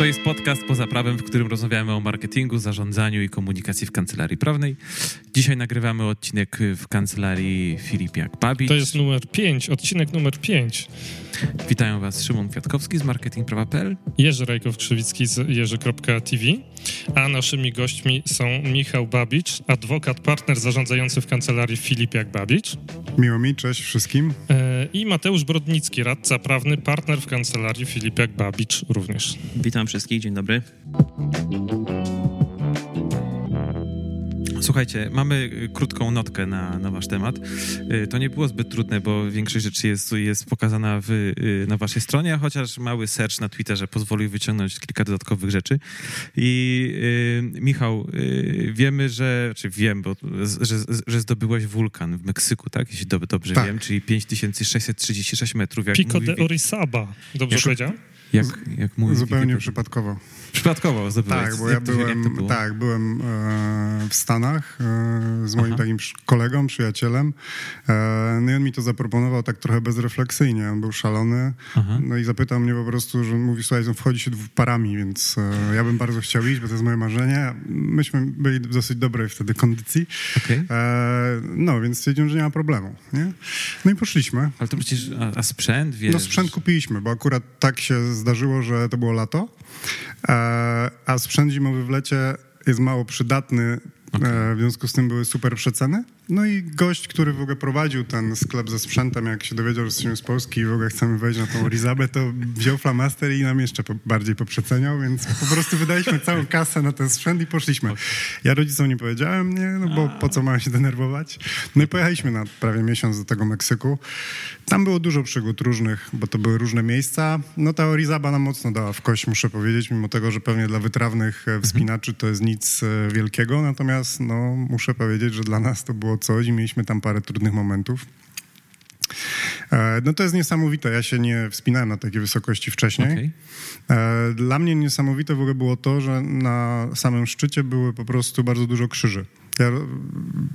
To jest podcast poza prawem, w którym rozmawiamy o marketingu, zarządzaniu i komunikacji w kancelarii prawnej. Dzisiaj nagrywamy odcinek w kancelarii Filipiak Babicz. To jest numer 5, odcinek numer 5. Witają Was Szymon Kwiatkowski z marketingprawa.pl Jerzy Rajkow-Krzywicki z jerzy.tv, a naszymi gośćmi są Michał Babicz, adwokat, partner zarządzający w kancelarii Filipiak Babicz. Miło mi, cześć wszystkim. E, I Mateusz Brodnicki, radca prawny, partner w kancelarii Filipiak Babicz również. Witam wszystkich, dzień dobry. Słuchajcie, mamy krótką notkę na, na wasz temat. Y, to nie było zbyt trudne, bo większość rzeczy jest, jest pokazana w, y, na waszej stronie, chociaż mały search na Twitterze pozwolił wyciągnąć kilka dodatkowych rzeczy. I y, Michał, y, wiemy, że, czy wiem, bo, że, że zdobyłeś wulkan w Meksyku, tak? Jeśli dobrze Tak. wiem, czyli 5636 metrów. Jak Pico mówi, de Orizaba, dobrze Jak- powiedziałem? jak, jak mówi Zupełnie Wikipedia. przypadkowo. Przypadkowo. Tak, bo ja byłem, tak, byłem e, w Stanach e, z moim Aha. takim kolegą, przyjacielem. E, no i on mi to zaproponował tak trochę bezrefleksyjnie. On był szalony. Aha. No i zapytał mnie po prostu, że mówi, słuchaj, no wchodzi się dwóch parami, więc e, ja bym bardzo chciał iść, bo to jest moje marzenie. Myśmy byli w dosyć dobrej wtedy kondycji. E, no, więc stwierdziłem, że nie ma problemu. Nie? No i poszliśmy. Ale to przecież, a, a sprzęt, wiesz... No sprzęt kupiliśmy, bo akurat tak się zdarzyło, że to było lato, e, a sprzęt zimowy w lecie jest mało przydatny, e, w związku z tym były super przeceny. No i gość, który w ogóle prowadził ten sklep ze sprzętem, jak się dowiedział, że jesteśmy z Polski i w ogóle chcemy wejść na tą Elizabę, to wziął flamaster i nam jeszcze po, bardziej poprzeceniał, więc po prostu wydaliśmy całą kasę na ten sprzęt i poszliśmy. Ja rodzicom nie powiedziałem, nie, no bo po co mają się denerwować. No i pojechaliśmy na prawie miesiąc do tego Meksyku. Tam było dużo przygód różnych, bo to były różne miejsca. No ta Orizaba nam mocno dała w kość, muszę powiedzieć, mimo tego, że pewnie dla wytrawnych e, wspinaczy to jest nic e, wielkiego, natomiast no, muszę powiedzieć, że dla nas to było coś i mieliśmy tam parę trudnych momentów. E, No to jest niesamowite. Ja się nie wspinałem na takiej wysokości wcześniej. Okej. E, Dla mnie niesamowite w ogóle było to, że na samym szczycie były po prostu bardzo dużo krzyży. Ja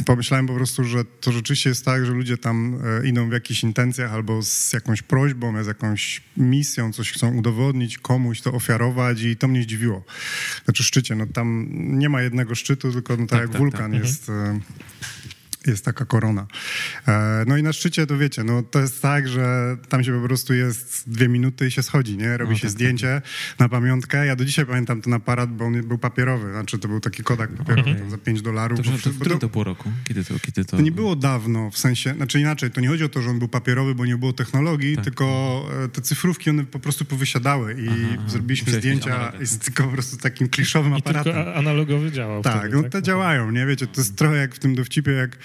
pomyślałem po prostu, że to rzeczywiście jest tak, że ludzie tam e, idą w jakichś intencjach albo z jakąś prośbą, z jakąś misją, coś chcą udowodnić, komuś to ofiarować i to mnie zdziwiło. Znaczy szczycie, no tam nie ma jednego szczytu, tylko no, tak, Tak, jak tak, wulkan tak. jest... e, jest taka korona. E, No i na szczycie to wiecie, no to jest tak, że tam się po prostu jest dwie minuty i się schodzi, nie? Robi No, się tak, zdjęcie na pamiątkę. Ja do dzisiaj pamiętam ten aparat, bo on był papierowy, znaczy to był taki kodak papierowy Okej. tam za 5 dolarów. To, to, to- to było roku? Kiedy to, kiedy to... to nie było dawno, w sensie, znaczy inaczej, to nie chodzi o to, że on był papierowy, bo nie było technologii, Tak. tylko e, te cyfrówki, one po prostu powysiadły i Aha, aha. zrobiliśmy zdjęcia z tylko po prostu takim kliszowym I aparatem. tylko a- analogowy działał Tak, wtedy, no te działają, nie? Wiecie, to jest trochę jak w tym dowcipie, jak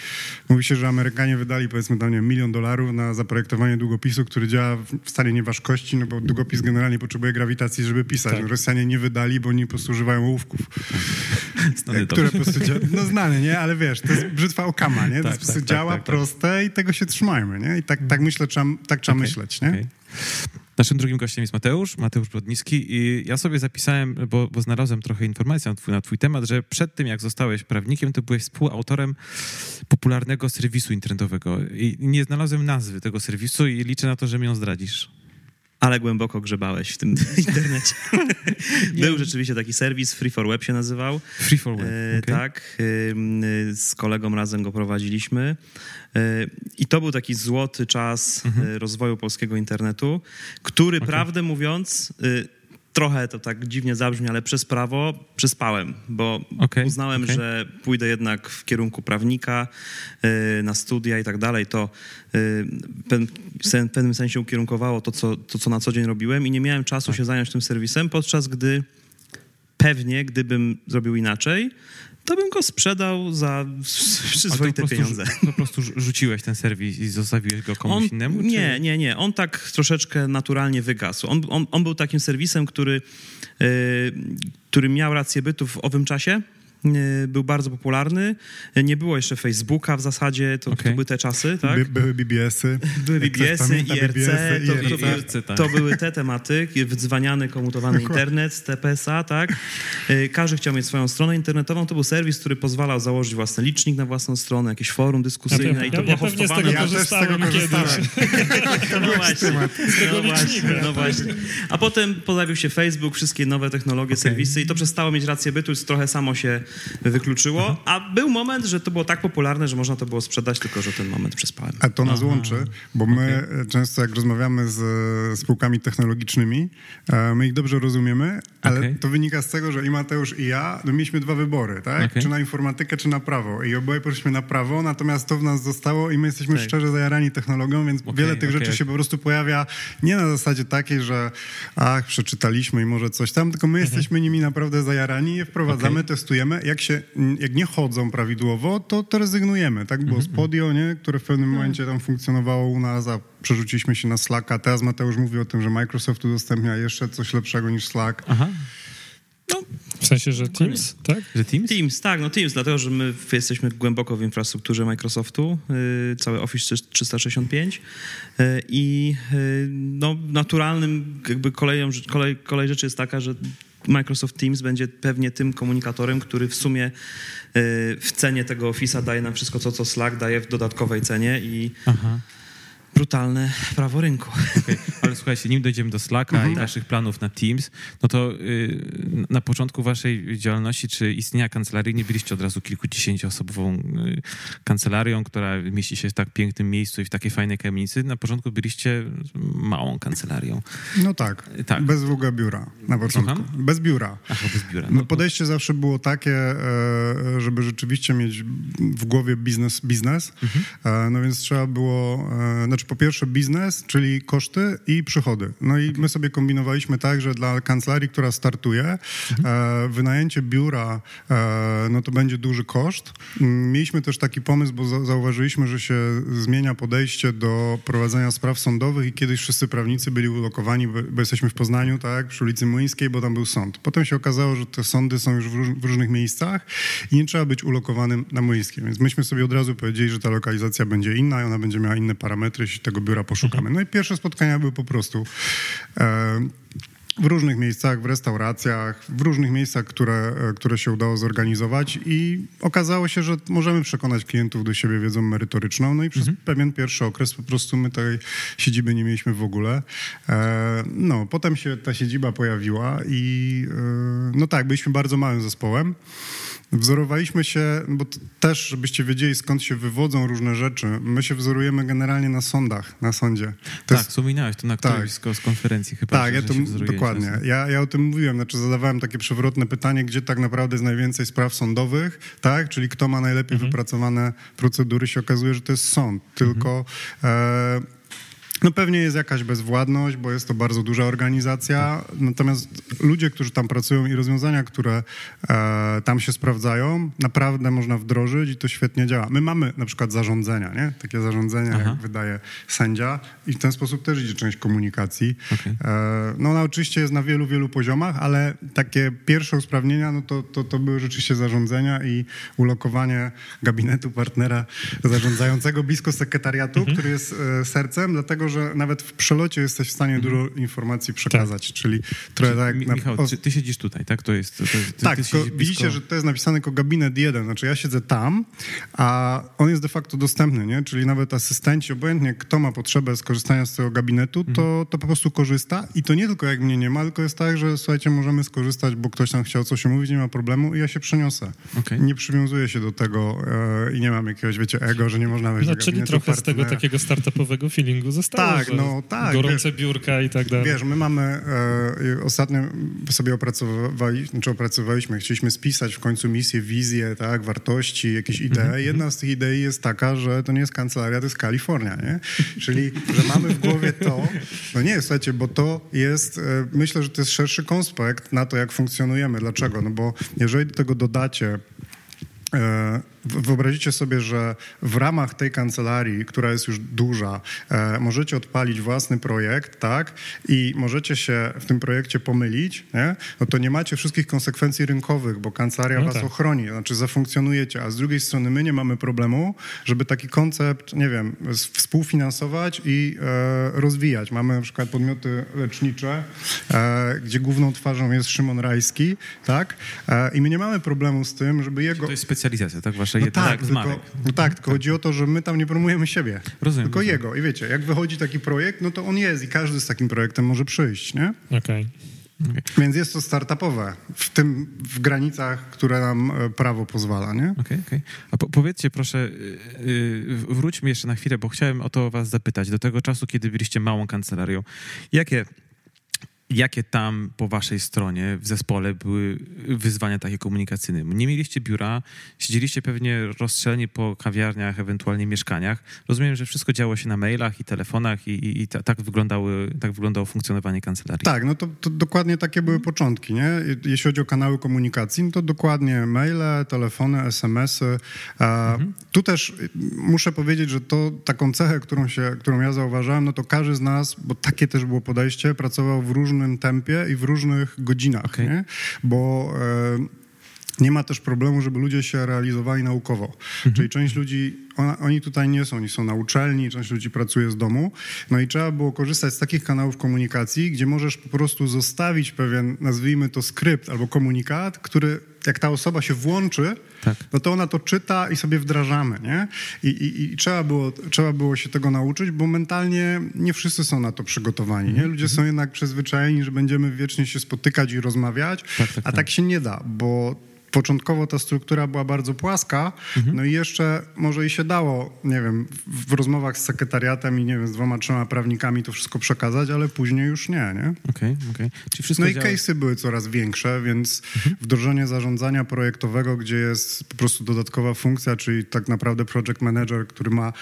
mówi się, że Amerykanie wydali powiedzmy tam, nie wiem, milion dolarów na zaprojektowanie długopisu, który działa w- w stanie nieważkości, no bo długopis generalnie potrzebuje grawitacji, żeby pisać. Tak. Rosjanie nie wydali, bo oni po prostu używają ołówków, Znany to. które po prostu dzia- no znane, nie? Ale wiesz, to jest brzytwa Okama, nie? To Tak, po prostu tak, tak, działa, tak, tak. proste i tego się trzymajmy, nie? I tak, tak myślę, trzeba, tak trzeba Okej, myśleć, nie? okej. Naszym drugim gościem jest Mateusz, Mateusz Brodnicki i ja sobie zapisałem, bo, bo znalazłem trochę informacji na twój, na twój temat, że przed tym jak zostałeś prawnikiem, to byłeś współautorem popularnego serwisu internetowego i nie znalazłem nazwy tego serwisu i liczę na to, że mi ją zdradzisz. Ale głęboko grzebałeś w tym internecie. Był rzeczywiście taki serwis, Free for Web się nazywał. Free for Web, E, okej. Tak, y, z kolegą razem go prowadziliśmy. E, I to był taki złoty czas e, rozwoju polskiego internetu, który prawdę mówiąc, y, trochę to tak dziwnie zabrzmi, ale przez prawo przespałem, bo Okej, uznałem, okej. że pójdę jednak w kierunku prawnika, y, na studia i tak dalej. To y, w pewnym sensie ukierunkowało to co, to, co na co dzień robiłem i nie miałem czasu się zająć tym serwisem, podczas gdy pewnie, gdybym zrobił inaczej, to bym go sprzedał za przyzwoite pieniądze. Po prostu rzu- rzuciłeś ten serwis i zostawiłeś go komuś On, innemu? czy- nie, nie, nie. On tak troszeczkę naturalnie wygasł. On, on, on był takim serwisem, który, y, który miał rację bytu w owym czasie. E, był bardzo popularny. Nie było jeszcze Facebooka w zasadzie, to, Okej. to były te czasy, tak? By, były BBS-y. Były Jak ktoś BBS-y, pamięta IRC, BBS-y, to, to, IRC. były- IRC, tak. to były te tematy, wdzwaniany, komutowany internet z TPS-a, tak? E, Każdy chciał mieć swoją stronę internetową, to był serwis, który pozwalał założyć własny licznik na własną stronę, jakieś forum dyskusyjne i to ja, było ja pewnie z tego Ja też z tego kiedyś. no właśnie, tego no właśnie, licznika. no właśnie. A potem pojawił się Facebook, wszystkie nowe technologie, serwisy i to przestało mieć rację bytu, już trochę samo się wykluczyło, a był moment, że to było tak popularne, że można to było sprzedać, tylko że ten moment przespałem. A to nas łączy, bo my e, często jak rozmawiamy z spółkami technologicznymi, e, my ich dobrze rozumiemy, ale Okej. to wynika z tego, że i Mateusz i ja no mieliśmy dwa wybory, tak? Okej. Czy na informatykę, czy na prawo. I oboje poszliśmy na prawo, natomiast to w nas zostało i my jesteśmy Tak. szczerze zajarani technologią, więc wiele tych rzeczy się po prostu pojawia nie na zasadzie takiej, że ach, przeczytaliśmy i może coś tam, tylko my jesteśmy nimi naprawdę zajarani, je wprowadzamy, Okej. Jak się, jak nie chodzą prawidłowo, to, to rezygnujemy. Tak było z Podio, nie? które w pewnym momencie tam funkcjonowało u nas, a przerzuciliśmy się na Slacka. Teraz Mateusz mówi o tym, że Microsoft udostępnia jeszcze coś lepszego niż Slack. Aha, W sensie, że Teams, tak? że Teams? Teams, tak, no Teams, dlatego, że my jesteśmy głęboko w infrastrukturze Microsoftu, y, cały Office 365 y, i y, no, naturalnym jakby koleją, kolej, kolej rzeczy jest taka, że Microsoft Teams będzie pewnie tym komunikatorem, który w sumie y, w cenie tego Office'a daje nam wszystko, co, co Slack daje w dodatkowej cenie i Aha. Brutalne prawo rynku. Okej, Ale słuchajcie, nim dojdziemy do Slacka i waszych planów na Teams, no to y, na początku waszej działalności czy istnienia kancelarii nie byliście od razu kilkudziesięcioosobową y, kancelarią, która mieści się w tak pięknym miejscu i w takiej fajnej kamienicy. Na początku byliście małą kancelarią. No tak, Tak. bez w ogóle biura na początku. Słucham? Bez biura. Ach, bez biura. No, podejście zawsze było takie, e, żeby rzeczywiście mieć w głowie biznes, biznes. E, No więc trzeba było, e, znaczy po pierwsze biznes, czyli koszty i przychody. No i my sobie kombinowaliśmy tak, że dla kancelarii, która startuje, e, wynajęcie biura, e, no to będzie duży koszt. Mieliśmy też taki pomysł, bo za- zauważyliśmy, że się zmienia podejście do prowadzenia spraw sądowych i kiedyś wszyscy prawnicy byli ulokowani, bo jesteśmy w Poznaniu, tak, przy ulicy Młyńskiej, bo tam był sąd. Potem się okazało, że te sądy są już w różnych miejscach i nie trzeba być ulokowanym na Młyńskiej, więc myśmy sobie od razu powiedzieli, że ta lokalizacja będzie inna i ona będzie miała inne parametry, tego biura poszukamy. No i pierwsze spotkania były po prostu e, w różnych miejscach, w restauracjach, w różnych miejscach, które, e, które się udało zorganizować i okazało się, że możemy przekonać klientów do siebie wiedzą merytoryczną, no i przez pewien pierwszy okres po prostu my tej siedziby nie mieliśmy w ogóle. E, no, potem się ta siedziba pojawiła i no tak, byliśmy bardzo małym zespołem. Wzorowaliśmy się, bo też, żebyście wiedzieli, skąd się wywodzą różne rzeczy. My się wzorujemy generalnie na sądach, na sądzie. To tak, wspominałeś to na tak. którejś z, z konferencji chyba. tak, ja to dokładnie. Ja, ja o tym mówiłem, znaczy zadawałem takie przewrotne pytanie, gdzie tak naprawdę jest najwięcej spraw sądowych, tak? Czyli kto ma najlepiej wypracowane procedury, się okazuje, że to jest sąd. Tylko e, no pewnie jest jakaś bezwładność, bo jest to bardzo duża organizacja, natomiast ludzie, którzy tam pracują i rozwiązania, które e, tam się sprawdzają, naprawdę można wdrożyć i to świetnie działa. My mamy na przykład zarządzenia, nie? Takie zarządzenia, Aha. jak wydaje sędzia i w ten sposób też idzie część komunikacji. Okej. E, No ona oczywiście jest na wielu, wielu poziomach, ale takie pierwsze usprawnienia, no to, to, to były rzeczywiście zarządzenia i ulokowanie gabinetu partnera zarządzającego blisko sekretariatu, Mhm. który jest e, sercem, dlatego że nawet w przelocie jesteś w stanie dużo informacji przekazać, czyli trochę tak... Mhm. Mi- na- Michał, ty, ty siedzisz tutaj, tak? To jest... To, to, ty, tak, ty tylko widzicie, że to jest napisane jako gabinet jeden. Znaczy ja siedzę tam, a on jest de facto dostępny, nie? Czyli nawet asystenci, obojętnie kto ma potrzebę skorzystania z tego gabinetu, to, Mhm. to po prostu korzysta. I to nie tylko jak mnie nie ma, tylko jest tak, że słuchajcie, możemy skorzystać, bo ktoś tam chciał coś omówić, nie ma problemu i ja się przeniosę. Okej. Nie przywiązuję się do tego e, i nie mam jakiegoś, wiecie, ego, że nie można wejść No, do czyli trochę z tego partnera. takiego startupowego feelingu zostało. Tak, no tak, Gorące biurka i tak dalej. Wiesz, my mamy, e, ostatnio sobie opracowali, znaczy opracowaliśmy, chcieliśmy spisać w końcu misję, wizję, tak, wartości, jakieś idee. Jedna z tych idei jest taka, że to nie jest kancelaria, to jest Kalifornia, nie? Czyli, że mamy w głowie to, no nie, słuchajcie, bo to jest, e, myślę, że to jest szerszy konspekt na to, jak funkcjonujemy. Dlaczego? No bo jeżeli do tego dodacie e, wyobrazicie sobie, że w ramach tej kancelarii, która jest już duża, e, możecie odpalić własny projekt, tak? I możecie się w tym projekcie pomylić, nie? No to nie macie wszystkich konsekwencji rynkowych, bo kancelaria No was tak. ochroni, znaczy zafunkcjonujecie, a z drugiej strony my nie mamy problemu, żeby taki koncept, nie wiem, współfinansować i e, rozwijać. Mamy na przykład podmioty lecznicze, e, gdzie główną twarzą jest Szymon Rajski, tak? I my nie mamy problemu z tym, żeby jego... To jest specjalizacja, tak? Wasza No jedna tak, z tylko, no tak, tylko chodzi o to, że my tam nie promujemy siebie. Rozumiem, Tylko rozumiem. jego. I wiecie, jak wychodzi taki projekt, no to on jest i każdy z takim projektem może przyjść, nie? Okej. Więc jest to startupowe, w tym, w granicach, które nam e, prawo pozwala, nie? Okej, okej. A po, powiedzcie proszę, y, y, wróćmy jeszcze na chwilę, bo chciałem o to was zapytać. Do tego czasu, kiedy byliście małą kancelarią, jakie, jakie tam po waszej stronie w zespole były wyzwania takie komunikacyjne? Nie mieliście biura, siedzieliście pewnie rozstrzeleni po kawiarniach, ewentualnie mieszkaniach. Rozumiem, że wszystko działo się na mailach i telefonach i, i, i ta, tak, wyglądały, tak wyglądało funkcjonowanie kancelarii. Tak, no to, to dokładnie takie były początki, nie? Jeśli chodzi o kanały komunikacji, no to dokładnie maile, telefony, SMS-y. E, Tu też muszę powiedzieć, że to taką cechę, którą, się, którą ja zauważyłem, no to każdy z nas, bo takie też było podejście, pracował w różnym tempie i w różnych godzinach, Okej. nie? Bo... E, nie ma też problemu, żeby ludzie się realizowali naukowo. Czyli część ludzi, ona, oni tutaj nie są, oni są na uczelni, część ludzi pracuje z domu. No i trzeba było korzystać z takich kanałów komunikacji, gdzie możesz po prostu zostawić pewien, nazwijmy to skrypt albo komunikat, który jak ta osoba się włączy, Tak. no to ona to czyta i sobie wdrażamy, nie? I, i, i trzeba, było, trzeba było się tego nauczyć, bo mentalnie nie wszyscy są na to przygotowani, nie? Ludzie są jednak przyzwyczajeni, że będziemy wiecznie się spotykać i rozmawiać, Tak, tak, a tak. tak się nie da, bo początkowo ta struktura była bardzo płaska, no i jeszcze może i się dało, nie wiem, w, rozmowach z sekretariatem i nie wiem, z dwoma, trzema prawnikami to wszystko przekazać, ale później już nie, nie? Okej, okej. Czyli wszystko No i działa... case'y były coraz większe, więc wdrożenie zarządzania projektowego, gdzie jest po prostu dodatkowa funkcja, czyli tak naprawdę project manager, który ma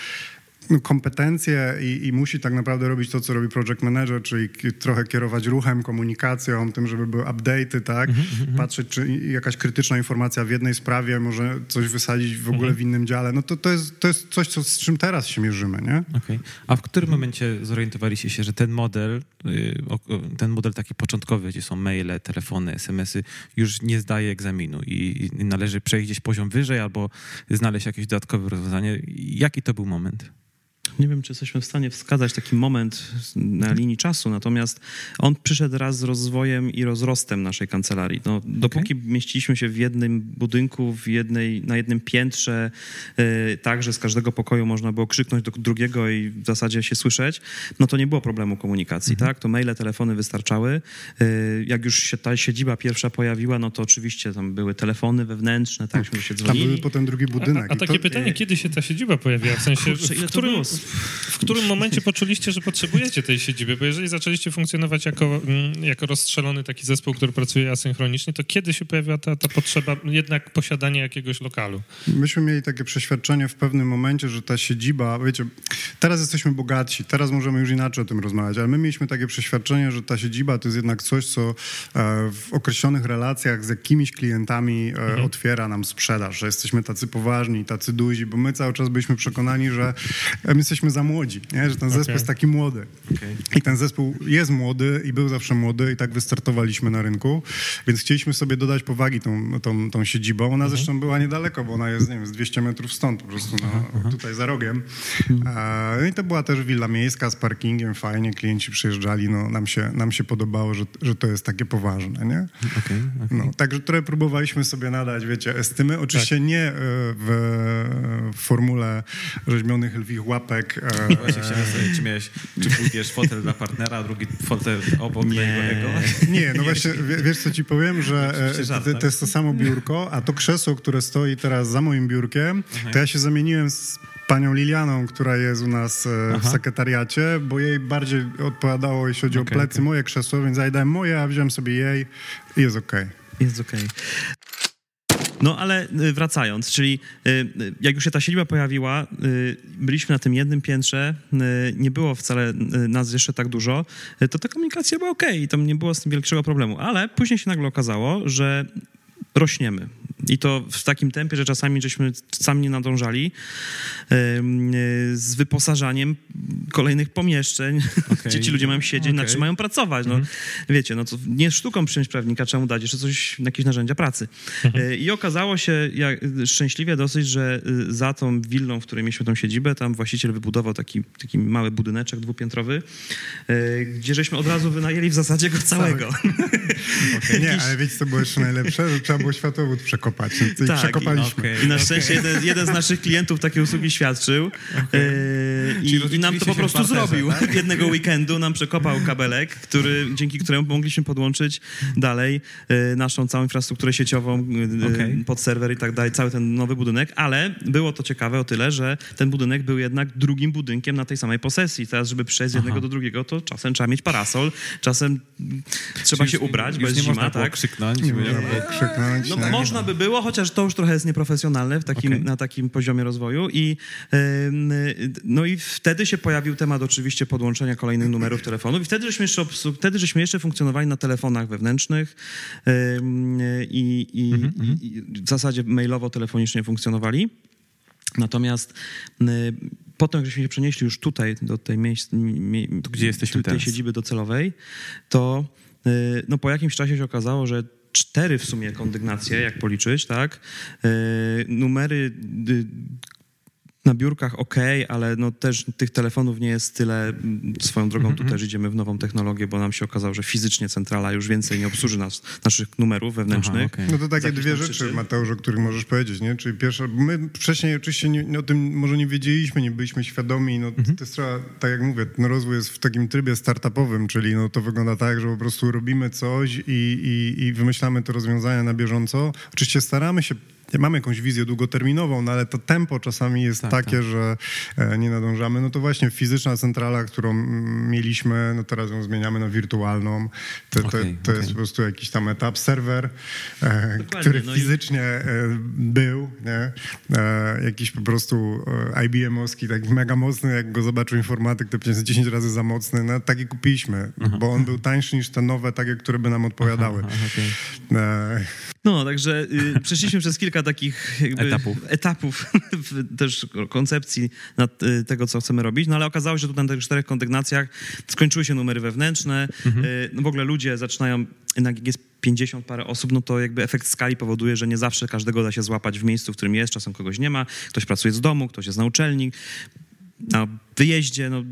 kompetencje i, i musi tak naprawdę robić to, co robi project manager, czyli trochę kierować ruchem, komunikacją, tym, żeby były update'y, tak? Patrzeć, czy jakaś krytyczna informacja w jednej sprawie może coś wysadzić w ogóle w innym dziale. No to, to, jest, to jest coś, co, z czym teraz się mierzymy, nie? Okej. A w którym momencie zorientowaliście się, że ten model, y, ten model taki początkowy, gdzie są maile, telefony, SMS-y, już nie zdaje egzaminu i, i należy przejść gdzieś poziom wyżej albo znaleźć jakieś dodatkowe rozwiązanie? Jaki to był moment? Nie wiem, czy jesteśmy w stanie wskazać taki moment na linii czasu, natomiast on przyszedł raz z rozwojem i rozrostem naszej kancelarii. No, dopóki mieściliśmy się w jednym budynku, w jednej, na jednym piętrze, e, tak, że z każdego pokoju można było krzyknąć do drugiego i w zasadzie się słyszeć, no to nie było problemu komunikacji, tak? To maile, telefony wystarczały. E, jak już się ta siedziba pierwsza pojawiła, no to oczywiście tam były telefony wewnętrzne, tak, żeśmy się Tam dzwonili. był potem drugi budynek. A, a takie to- pytanie, kiedy się ta siedziba pojawiła? W sensie, Kurczę, w, to którym? W którym momencie poczuliście, że potrzebujecie tej siedziby? Bo jeżeli zaczęliście funkcjonować jako, mm, jako rozstrzelony taki zespół, który pracuje asynchronicznie, to kiedy się pojawiła ta, ta potrzeba jednak posiadania jakiegoś lokalu? Myśmy mieli takie przeświadczenie w pewnym momencie, że ta siedziba, wiecie, teraz jesteśmy bogatsi, teraz możemy już inaczej o tym rozmawiać, ale my mieliśmy takie przeświadczenie, że ta siedziba to jest jednak coś, co e, w określonych relacjach z jakimiś klientami e, otwiera nam sprzedaż, że jesteśmy tacy poważni, tacy duzi, bo my cały czas byliśmy przekonani, że e, my jesteśmy za młodzi, nie? że ten zespół Okej. jest taki młody. Okej. I ten zespół jest młody i był zawsze młody i tak wystartowaliśmy na rynku, więc chcieliśmy sobie dodać powagi tą, tą, tą siedzibą. Ona zresztą była niedaleko, bo ona jest, nie wiem, z 200 metrów stąd, po prostu na, tutaj za rogiem. E, No i to była też willa miejska z parkingiem, fajnie, klienci przyjeżdżali, no nam się, nam się podobało, że, że to jest takie poważne, nie? Okej. No, także trochę próbowaliśmy sobie nadać, wiecie, estymy. Oczywiście nie e, w, w formule rzeźbionych lwich łapek. E, Właśnie chciałem sobie, czy miałeś, czy pójdziesz fotel dla partnera, a drugi fotel obok Nie. jego. Nie, no właśnie, wie- wiesz co ci powiem, że Oczywiście e, żart, to, tak? to jest to samo biurko, a to krzesło, które stoi teraz za moim biurkiem, to ja się zamieniłem z panią Lilianą, która jest u nas e, w Aha. sekretariacie, bo jej bardziej odpowiadało, jeśli chodzi Okej, o plecy, okej. moje krzesło, więc ja dałem moje, a wziąłem sobie jej i jest okej. Jest okej. No ale y, wracając, czyli y, y, jak już się ta siedziba pojawiła, byliśmy na tym jednym piętrze, nie było wcale nas jeszcze tak dużo, to ta komunikacja była i tam nie było z tym większego problemu, ale później się nagle okazało, że rośniemy. I to w takim tempie, że czasami żeśmy sami nie nadążali z wyposażaniem kolejnych pomieszczeń, gdzie ci ludzie mają siedzieć, na Okej. czym mają pracować. No, Wiecie, no to nie sztuką przyjąć prawnika, czemu dać jeszcze coś, jakieś narzędzia pracy. E, I okazało się jak, szczęśliwie dosyć, że y, za tą willą, w której mieliśmy tą siedzibę, tam właściciel wybudował taki, taki mały budyneczek dwupiętrowy, e, gdzie żeśmy od razu wynajęli w zasadzie go całego. Nie, ale wiecie, co było jeszcze najlepsze? Że trzeba było światłowód przekopać. No, I Tak, przekopaliśmy. okej. I na szczęście jeden, jeden z naszych klientów takiej usługi świadczył e, i, Czyli i nam to po prostu w barterze, zrobił. tak? Jednego weekendu nam przekopał kabelek, który, dzięki któremu mogliśmy podłączyć dalej e, naszą całą infrastrukturę sieciową e, Okej. pod serwer i tak dalej, cały ten nowy budynek, ale było to ciekawe o tyle, że ten budynek był jednak drugim budynkiem na tej samej posesji. Teraz, żeby przejść z jednego Aha. do drugiego, to czasem trzeba mieć parasol, czasem trzeba Już się nie- ubrać, bo jest nie zima, można było tak? krzyknąć. Nie można było krzyknąć. No, nie? można by było, chociaż to już trochę jest nieprofesjonalne w takim, Okej. na takim poziomie rozwoju. I, no i wtedy się pojawił temat oczywiście podłączenia kolejnych numerów telefonów i wtedy żeśmy jeszcze, wtedy żeśmy jeszcze funkcjonowali na telefonach wewnętrznych i, i, Mhm, i w zasadzie mailowo-telefonicznie funkcjonowali. Natomiast potem, żeśmy się przenieśli już tutaj, do tej miejsc, gdzie jesteśmy do tej teraz? siedziby docelowej, to y, no, po jakimś czasie się okazało, że cztery w sumie kondygnacje, jak policzyć, tak? Y, numery na biurkach ok, ale no też tych telefonów nie jest tyle. Swoją drogą tu też idziemy w nową technologię, bo nam się okazało, że fizycznie centrala już więcej nie obsłuży nas, naszych numerów wewnętrznych. Aha, okej. No to takie dwie rzeczy, przyczyn. Mateusz, o których możesz powiedzieć, nie? Czyli pierwsza, my wcześniej oczywiście nie, o tym może nie wiedzieliśmy, nie byliśmy świadomi, no to jest trzeba, tak jak mówię, ten rozwój jest w takim trybie startupowym, czyli no to wygląda tak, że po prostu robimy coś i, i, i wymyślamy te rozwiązania na bieżąco. Oczywiście staramy się mamy jakąś wizję długoterminową, no ale to tempo czasami jest Tak, takie, tak. że e, nie nadążamy. No to właśnie fizyczna centrala, którą mieliśmy, no teraz ją zmieniamy na wirtualną. To, to, Okej, to jest okej. po prostu jakiś tam etap. Serwer, e, Dokładnie, który no i- fizycznie e, był, nie? Jakiś po prostu IBM-owski, taki mega mocny, jak go zobaczył informatyk, to jest 10 razy za mocny. No taki kupiliśmy, bo on był tańszy niż te nowe, takie, które by nam odpowiadały. Aha. E, No, także y, przeszliśmy przez kilka takich jakby Etapów. etapów też koncepcji y, tego, co chcemy robić, no ale okazało się, że tu na tych czterech kondygnacjach skończyły się numery wewnętrzne, y, no w ogóle ludzie zaczynają, jednak jak jest 50 parę osób, no to jakby efekt skali powoduje, że nie zawsze każdego da się złapać w miejscu, w którym jest, czasem kogoś nie ma, ktoś pracuje z domu, ktoś jest na uczelni, na wyjeździe, no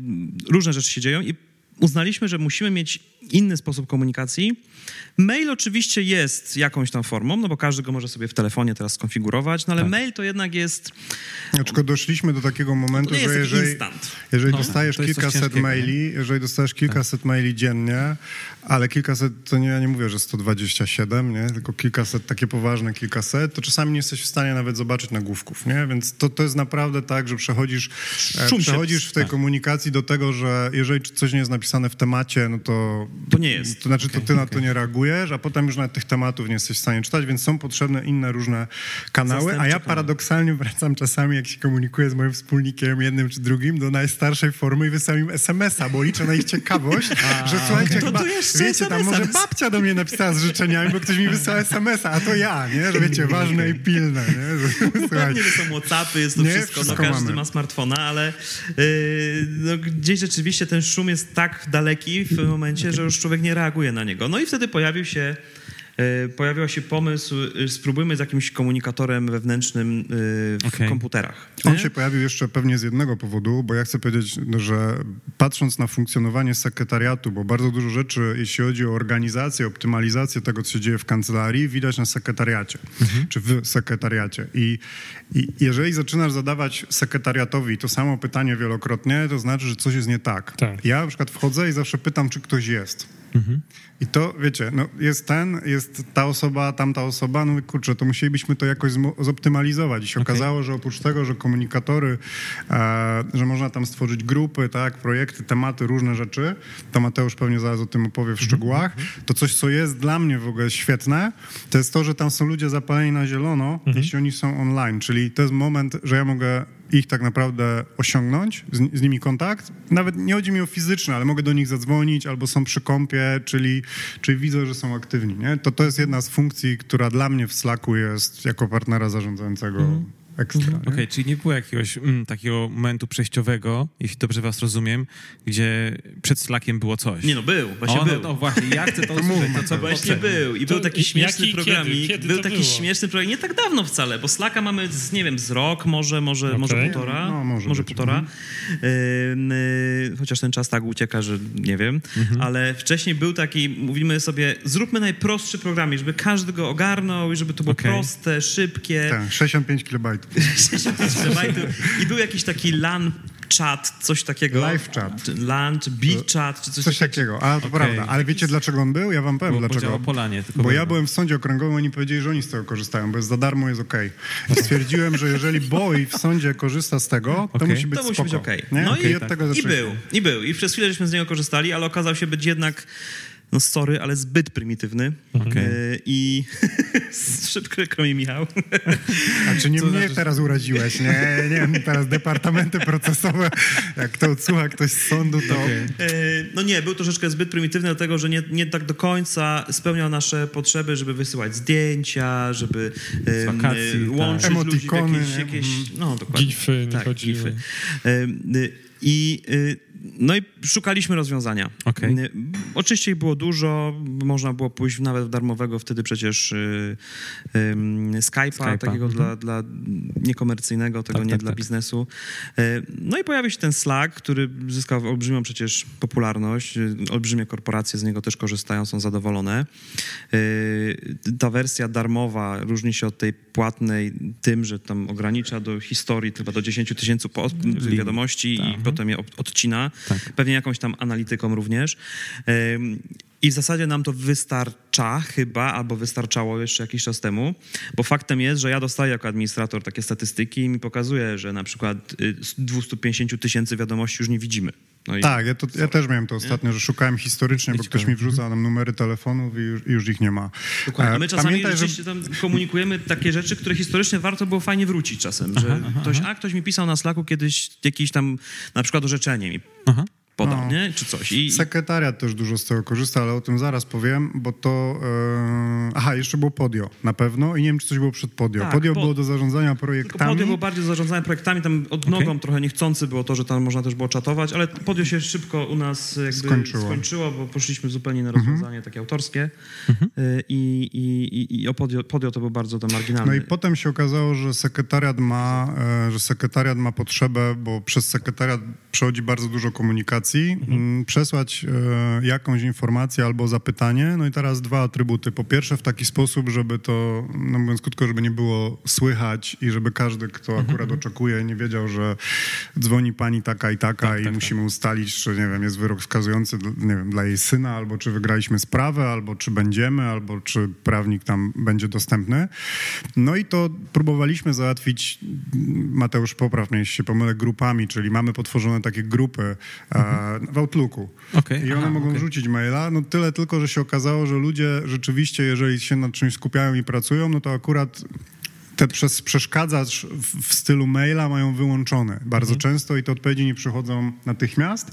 różne rzeczy się dzieją i uznaliśmy, że musimy mieć inny sposób komunikacji. Mail oczywiście jest jakąś tam formą, no bo każdy go może sobie w telefonie teraz skonfigurować, no ale Tak. mail to jednak jest, Tylko doszliśmy do takiego momentu, że jeżeli, instant. jeżeli No, dostajesz kilkaset maili, jeżeli dostajesz kilkaset maili dziennie, ale kilkaset, to nie, ja nie mówię, że 127, nie? tylko kilkaset, takie poważne kilkaset, to czasami nie jesteś w stanie nawet zobaczyć nagłówków, nie? Więc to, to jest naprawdę tak, że przechodzisz, e, Szum przechodzisz w tej tak. komunikacji do tego, że jeżeli coś nie jest napisane w temacie, no to... To nie jest. To znaczy, to ty na to nie reagujesz, a potem już nawet tych tematów nie jesteś w stanie czytać, więc są potrzebne inne różne kanały, a ja paradoksalnie wracam czasami, jak się komunikuję z moim wspólnikiem, jednym czy drugim, do najstarszej formy i wysyłam im SMS-a, bo liczę na ich ciekałość, że słuchajcie, To chyba, wiecie, tam może babcia do mnie napisała z życzeniami, bo ktoś mi wysłał SMS-a, a to ja, nie? Że wiecie, ważne i pilne, nie? Że, że są Whatsappy, jest to Nie, wszystko, wszystko no każdy mamy. ma smartfona, ale yy, no, gdzieś rzeczywiście ten szum jest tak daleki w momencie, że już człowiek nie reaguje na niego. No i wtedy pojawił się pojawił się pomysł, yy, spróbujmy z jakimś komunikatorem wewnętrznym yy, w Okej. komputerach. On nie? się pojawił jeszcze pewnie z jednego powodu, bo ja chcę powiedzieć, że patrząc na funkcjonowanie sekretariatu, bo bardzo dużo rzeczy, jeśli chodzi o organizację, optymalizację tego, co się dzieje w kancelarii, widać na sekretariacie, czy w sekretariacie. I, I jeżeli zaczynasz zadawać sekretariatowi to samo pytanie wielokrotnie, to znaczy, że coś jest nie tak. Tak. Ja na przykład wchodzę i zawsze pytam, czy ktoś jest. I to, wiecie, no jest ten, jest ta osoba, tamta osoba, no kurczę, to musielibyśmy to jakoś zoptymalizować. I się okazało, że oprócz tego, że komunikatory, e, że można tam stworzyć grupy, tak, projekty, tematy, różne rzeczy, to Mateusz pewnie zaraz o tym opowie w szczegółach, to coś, co jest dla mnie w ogóle świetne, to jest to, że tam są ludzie zapaleni na zielono, jeśli oni są online, czyli to jest moment, że ja mogę ich tak naprawdę osiągnąć, z, z, nimi kontakt. Nawet nie chodzi mi o fizyczny, ale mogę do nich zadzwonić albo są przy kąpie, czyli, czyli widzę, że są aktywni. Nie? To, to jest jedna z funkcji, która dla mnie w Slacku jest jako partnera zarządzającego mm ekstra. Mhm. Okej, okay, czyli nie było jakiegoś mm, takiego momentu przejściowego, jeśli dobrze was rozumiem, gdzie przed Slackiem było coś. Nie no, był, właśnie o, no, był. No, właśnie, ja chcę to usłyszeć. To, co właśnie był i to był taki śmieszny program. Był taki było? śmieszny program, nie tak dawno wcale, bo Slacka mamy, z, nie wiem, z rok, może, może, okay. może półtora. No, może, może półtora. Mhm. Yy, chociaż ten czas tak ucieka, że nie wiem, mhm. ale wcześniej był taki, mówimy sobie, zróbmy najprostszy program, żeby każdy go ogarnął i żeby to było okay. proste, szybkie. Tak, 65 kilobajtów. I był jakiś taki LAN chat, coś takiego. Live chat. Lunch, beat chat, czy coś, coś takiego. A, to okay. prawda. Ale wiecie, dlaczego on był? Ja wam powiem, bo, dlaczego. Polanie, bo ja byłem w sądzie okręgowym, oni powiedzieli, że oni z tego korzystają, bo jest za darmo, jest okej. Okay. Stwierdziłem, że jeżeli Boy w sądzie korzysta z tego, to okay. musi być To musi być okej. Okay. No i, i, od tego i był, i był. I przez chwilę żeśmy z niego korzystali, ale okazał się być jednak no sorry, ale zbyt prymitywny. Okay. E, I szybko mi Michał. A czy nie Co mnie znaczy... teraz uraziłeś, nie? Nie wiem, teraz departamenty procesowe, jak to odsłucha ktoś z sądu, to... Okay. E, no nie, był troszeczkę zbyt prymitywny, dlatego że nie, nie tak do końca spełniał nasze potrzeby, żeby wysyłać zdjęcia, żeby wakacji, tak. łączyć tak. ludzi w jakieś, jakieś... No, dokładnie. Gify nie tak. Gify. I no i szukaliśmy rozwiązania. Okay. Oczywiście było dużo, można było pójść nawet w darmowego wtedy przecież y, y, Skype'a, Skype'a, takiego mhm. dla, dla niekomercyjnego, tego tak, nie tak, dla tak. biznesu. Y, no i pojawił się ten Slack, który zyskał olbrzymią przecież popularność. Y, olbrzymie korporacje z niego też korzystają, są zadowolone. Ta wersja darmowa różni się od tej płatnej tym, że tam ogranicza do historii chyba do 10 tysięcy wiadomości i mhm. potem je odcina tak. pewnie jakąś tam analityką również. I w zasadzie nam to wystarcza chyba, albo wystarczało jeszcze jakiś czas temu, bo faktem jest, że ja dostaję jako administrator takie statystyki i mi pokazuje, że na przykład z 250 tysięcy wiadomości już nie widzimy. No tak, ja, to, ja, też miałem to ostatnio, że szukałem historycznie, bo ktoś mi wrzuca tam numery telefonów i już, już ich nie ma. Dokładnie. A my czasami Pamiętaj, że... tam komunikujemy takie rzeczy, które historycznie warto było fajnie wrócić czasem, że aha, ktoś, a ktoś mi pisał na Slacku kiedyś jakieś tam na przykład orzeczenie mi aha podał, no. nie? Czy coś. I... Sekretariat też dużo z tego korzysta, ale o tym zaraz powiem, bo to... Yy... Aha, jeszcze było Podio na pewno i nie wiem, czy coś było przed Podio. Tak, Podio po... było do zarządzania projektami. Tylko Podio było bardziej do zarządzania projektami, tam od okay. nogą trochę niechcący było to, że tam można też było czatować, ale Podio się szybko u nas jakby skończyło, skończyło bo poszliśmy zupełnie na mhm. rozwiązanie takie autorskie mhm. I, i, i, o Podio, Podio to był bardzo to marginalny. No i potem się okazało, że sekretariat ma, e, że sekretariat ma potrzebę, bo przez sekretariat przechodzi bardzo dużo komunikacji mhm. Mm, przesłać e, jakąś informację albo zapytanie. No i teraz dwa atrybuty. Po pierwsze w taki sposób, żeby to, no mówiąc krótko, żeby nie było słychać i żeby każdy, kto mhm. akurat mhm. oczekuje, nie wiedział, że dzwoni pani taka i taka tak, i tak, musimy tak. ustalić, czy nie wiem, jest wyrok skazujący, nie wiem, dla jej syna, albo czy wygraliśmy sprawę, albo czy będziemy, albo czy prawnik tam będzie dostępny. No i to próbowaliśmy załatwić, Mateusz, popraw mnie, jeśli się pomylę, grupami, czyli mamy potworzone takie grupy, mhm w Outlooku. Okay, I one aha, mogą okay. rzucić maila. No tyle tylko, że się okazało, że ludzie rzeczywiście, jeżeli się nad czymś skupiają i pracują, no to akurat te przez przeszkadzacz w, stylu maila mają wyłączone bardzo mhm. często i te odpowiedzi nie przychodzą natychmiast.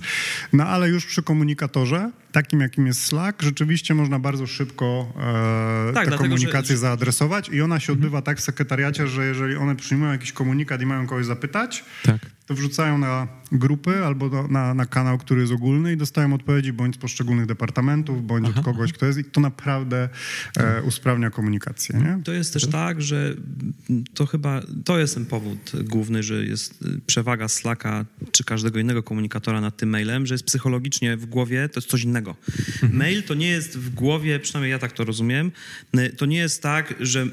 No ale już przy komunikatorze, takim jakim jest Slack, rzeczywiście można bardzo szybko e, tak, tę komunikację że... zaadresować i ona się mhm. odbywa tak w sekretariacie, że jeżeli one przyjmują jakiś komunikat i mają kogoś zapytać, tak. to wrzucają na grupy albo do, na, na, kanał, który jest ogólny i dostają odpowiedzi bądź z poszczególnych departamentów, bądź Aha. od kogoś, kto jest i to naprawdę e, usprawnia komunikację. Nie? To jest też tak, że to chyba, to jest ten powód główny, że jest przewaga Slacka czy każdego innego komunikatora nad tym mailem, że jest psychologicznie w głowie, to jest coś innego. Mhm. Mail to nie jest w głowie, przynajmniej ja tak to rozumiem, to nie jest tak, że,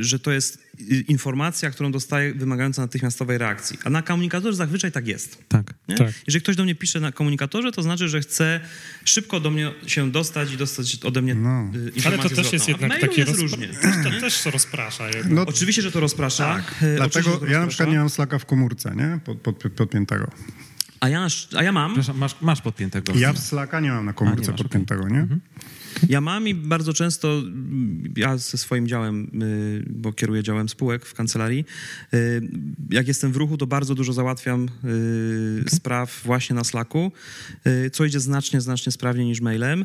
że to jest informacja, którą dostaję wymagająca natychmiastowej reakcji. A na komunikatorze zazwyczaj tak jest. Tak, tak. Jeżeli ktoś do mnie pisze na komunikatorze, to znaczy, że chce szybko do mnie się dostać i dostać ode mnie no. informację Ale to też jest jednak takie jest różnie. To też to rozprasza. No, oczywiście, że to rozprasza. Tak. Dlatego to ja na przykład nie mam slaka w komórce, nie? Pod, pod, podpiętego. A ja, a ja mam. Masz, masz podpiętego. Ja w Slacka nie mam na komórce podpiętego, nie? Mhm. Ja mam i bardzo często, mm, ja ze swoim działem, y, bo kieruję działem spółek w kancelarii, y, jak jestem w ruchu, to bardzo dużo załatwiam y, spraw właśnie na Slacku, co idzie znacznie, znacznie sprawniej niż mailem.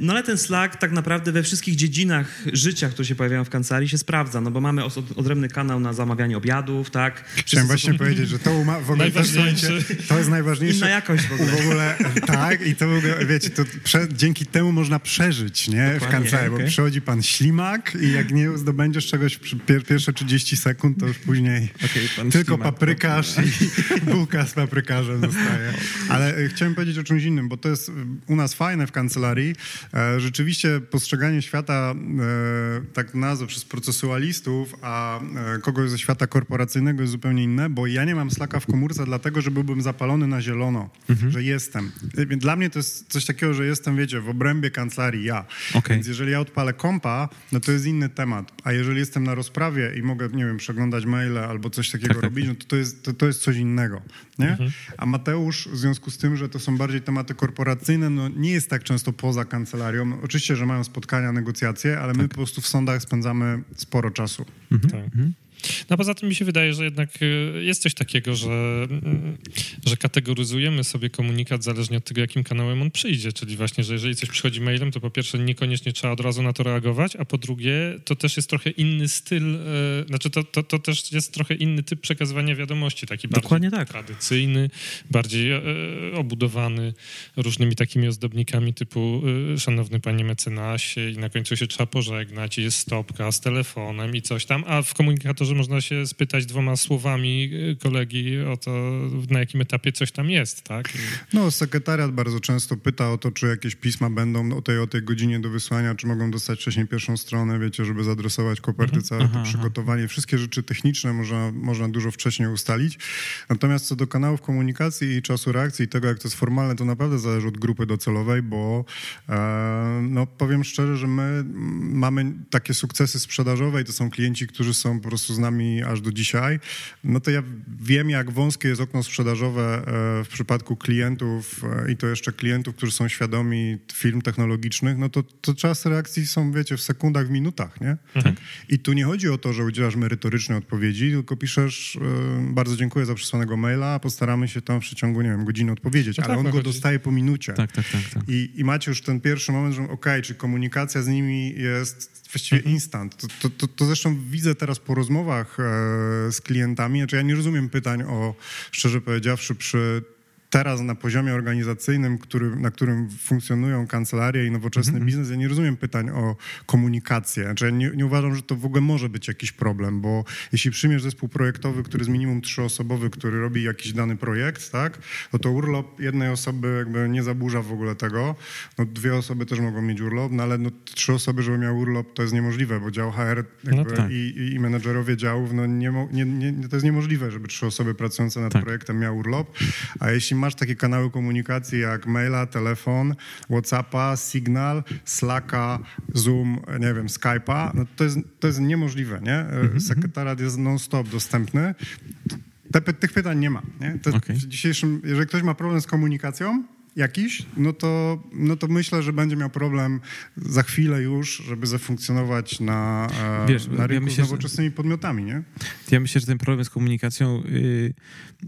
No ale ten Slack tak naprawdę we wszystkich dziedzinach życia, które się pojawiają w kancelarii, się sprawdza, no bo mamy odrębny kanał na zamawianie obiadów, tak? Wszyscy Chciałem są- właśnie powiedzieć, że to w ogóle to jest najważniejsze. Inna jakość w ogóle. W ogóle tak, i to w ogóle, wiecie, to prze, dzięki temu można przeżyć, nie? W Dokładnie, kancelarii, bo okej. przychodzi pan ślimak i jak nie zdobędziesz czegoś pier, pierwsze 30 sekund, to już później pan tylko ślimak. paprykarz i bułka z paprykarzem zostaje. Ale e, chciałem powiedzieć o czymś innym, bo to jest u nas fajne w kancelarii. E, rzeczywiście postrzeganie świata e, tak nazwę przez procesualistów, a kogoś ze świata korporacyjnego jest zupełnie inne, bo ja nie mam slaka w komórce dlatego, że byłbym zapalony na zielono, że jestem. Dla mnie to jest coś takiego, że jestem, wiecie, w obrębie kancelarii ja. Okej. Więc jeżeli ja odpalę kompa, no to jest inny temat. A jeżeli jestem na rozprawie i mogę, nie wiem, przeglądać maile albo coś takiego Tak, tak. robić, no to to jest, to, to jest coś innego. Nie? A Mateusz, w związku z tym, że to są bardziej tematy korporacyjne, no nie jest tak często poza kancelarią. Oczywiście, że mają spotkania, negocjacje, ale my po prostu w sądach spędzamy sporo czasu. Tak. No poza tym mi się wydaje, że jednak y, jest coś takiego, że, mm, że kategoryzujemy sobie komunikat zależnie od tego, jakim kanałem on przyjdzie. Czyli właśnie, że jeżeli coś przychodzi mailem, to po pierwsze niekoniecznie trzeba od razu na to reagować, a po drugie to też jest trochę inny styl, y, znaczy to, to, to też jest trochę inny typ przekazywania wiadomości, taki Dokładnie bardziej tak. tradycyjny, bardziej e, obudowany różnymi takimi ozdobnikami typu y, szanowny panie mecenasie i na końcu się trzeba pożegnać i jest stopka z telefonem i coś tam, a w komunikatorze można się spytać dwoma słowami y, kolegi o to, na jakim etapie coś tam jest, tak? No, sekretariat bardzo często pyta o to, czy jakieś pisma będą o tej, o tej godzinie do wysłania, czy mogą dostać wcześniej pierwszą stronę, wiecie, żeby zadresować koperty, całe to przygotowanie. Wszystkie rzeczy techniczne można, można dużo wcześniej ustalić. Natomiast co do kanałów komunikacji i czasu reakcji i tego, jak to jest formalne, to naprawdę zależy od grupy docelowej, bo e, no, powiem szczerze, że my mamy takie sukcesy sprzedażowe i to są klienci, którzy są po prostu nami aż do dzisiaj. No to ja wiem, jak wąskie jest okno sprzedażowe e, w przypadku klientów e, i to jeszcze klientów, którzy są świadomi firm technologicznych, no to, to czas reakcji są, wiecie, w sekundach, w minutach, nie? I tu nie chodzi o to, że udzielasz merytorycznej odpowiedzi, tylko piszesz e, bardzo dziękuję za przesłanego maila, postaramy się tam w przeciągu, nie wiem, godziny odpowiedzieć, No ale tak, on no go dostaje po minucie. Tak, tak, tak. tak. I, I macie już ten pierwszy moment, że okej, czy komunikacja z nimi jest właściwie Mhm. instant. To, to, to, to zresztą widzę teraz po rozmowach e, z klientami. Znaczy ja nie rozumiem pytań o, szczerze powiedziawszy, przy teraz na poziomie organizacyjnym, który, na którym funkcjonują kancelarie i nowoczesny Mhm. biznes, ja nie rozumiem pytań o komunikację. Znaczy ja nie, nie uważam, że to w ogóle może być jakiś problem, bo jeśli przyjmiesz zespół projektowy, który jest minimum trzyosobowy, który robi jakiś dany projekt, tak, no to urlop jednej osoby jakby nie zaburza w ogóle tego. No dwie osoby też mogą mieć urlop, no ale no, trzy osoby, żeby miały urlop, to jest niemożliwe, bo dział HR No tak. i, i, i menedżerowie działów, no nie, nie, nie, to jest niemożliwe, żeby trzy osoby pracujące nad Tak. projektem miały urlop. A jeśli masz takie kanały komunikacji jak maila, telefon, Whatsappa, Signal, Slacka, Zoom, nie wiem, Skype'a, no to jest, to jest niemożliwe, nie? Mhm, Sekretariat jest non-stop dostępny. Te, tych pytań nie ma, nie? Okej. W dzisiejszym, jeżeli ktoś ma problem z komunikacją, jakiś, no to, no to myślę, że będzie miał problem za chwilę już, żeby zafunkcjonować na, e, Wiesz, na ja rynku myślę, z że- nowoczesnymi podmiotami, nie? Ja myślę, że ten problem z komunikacją y,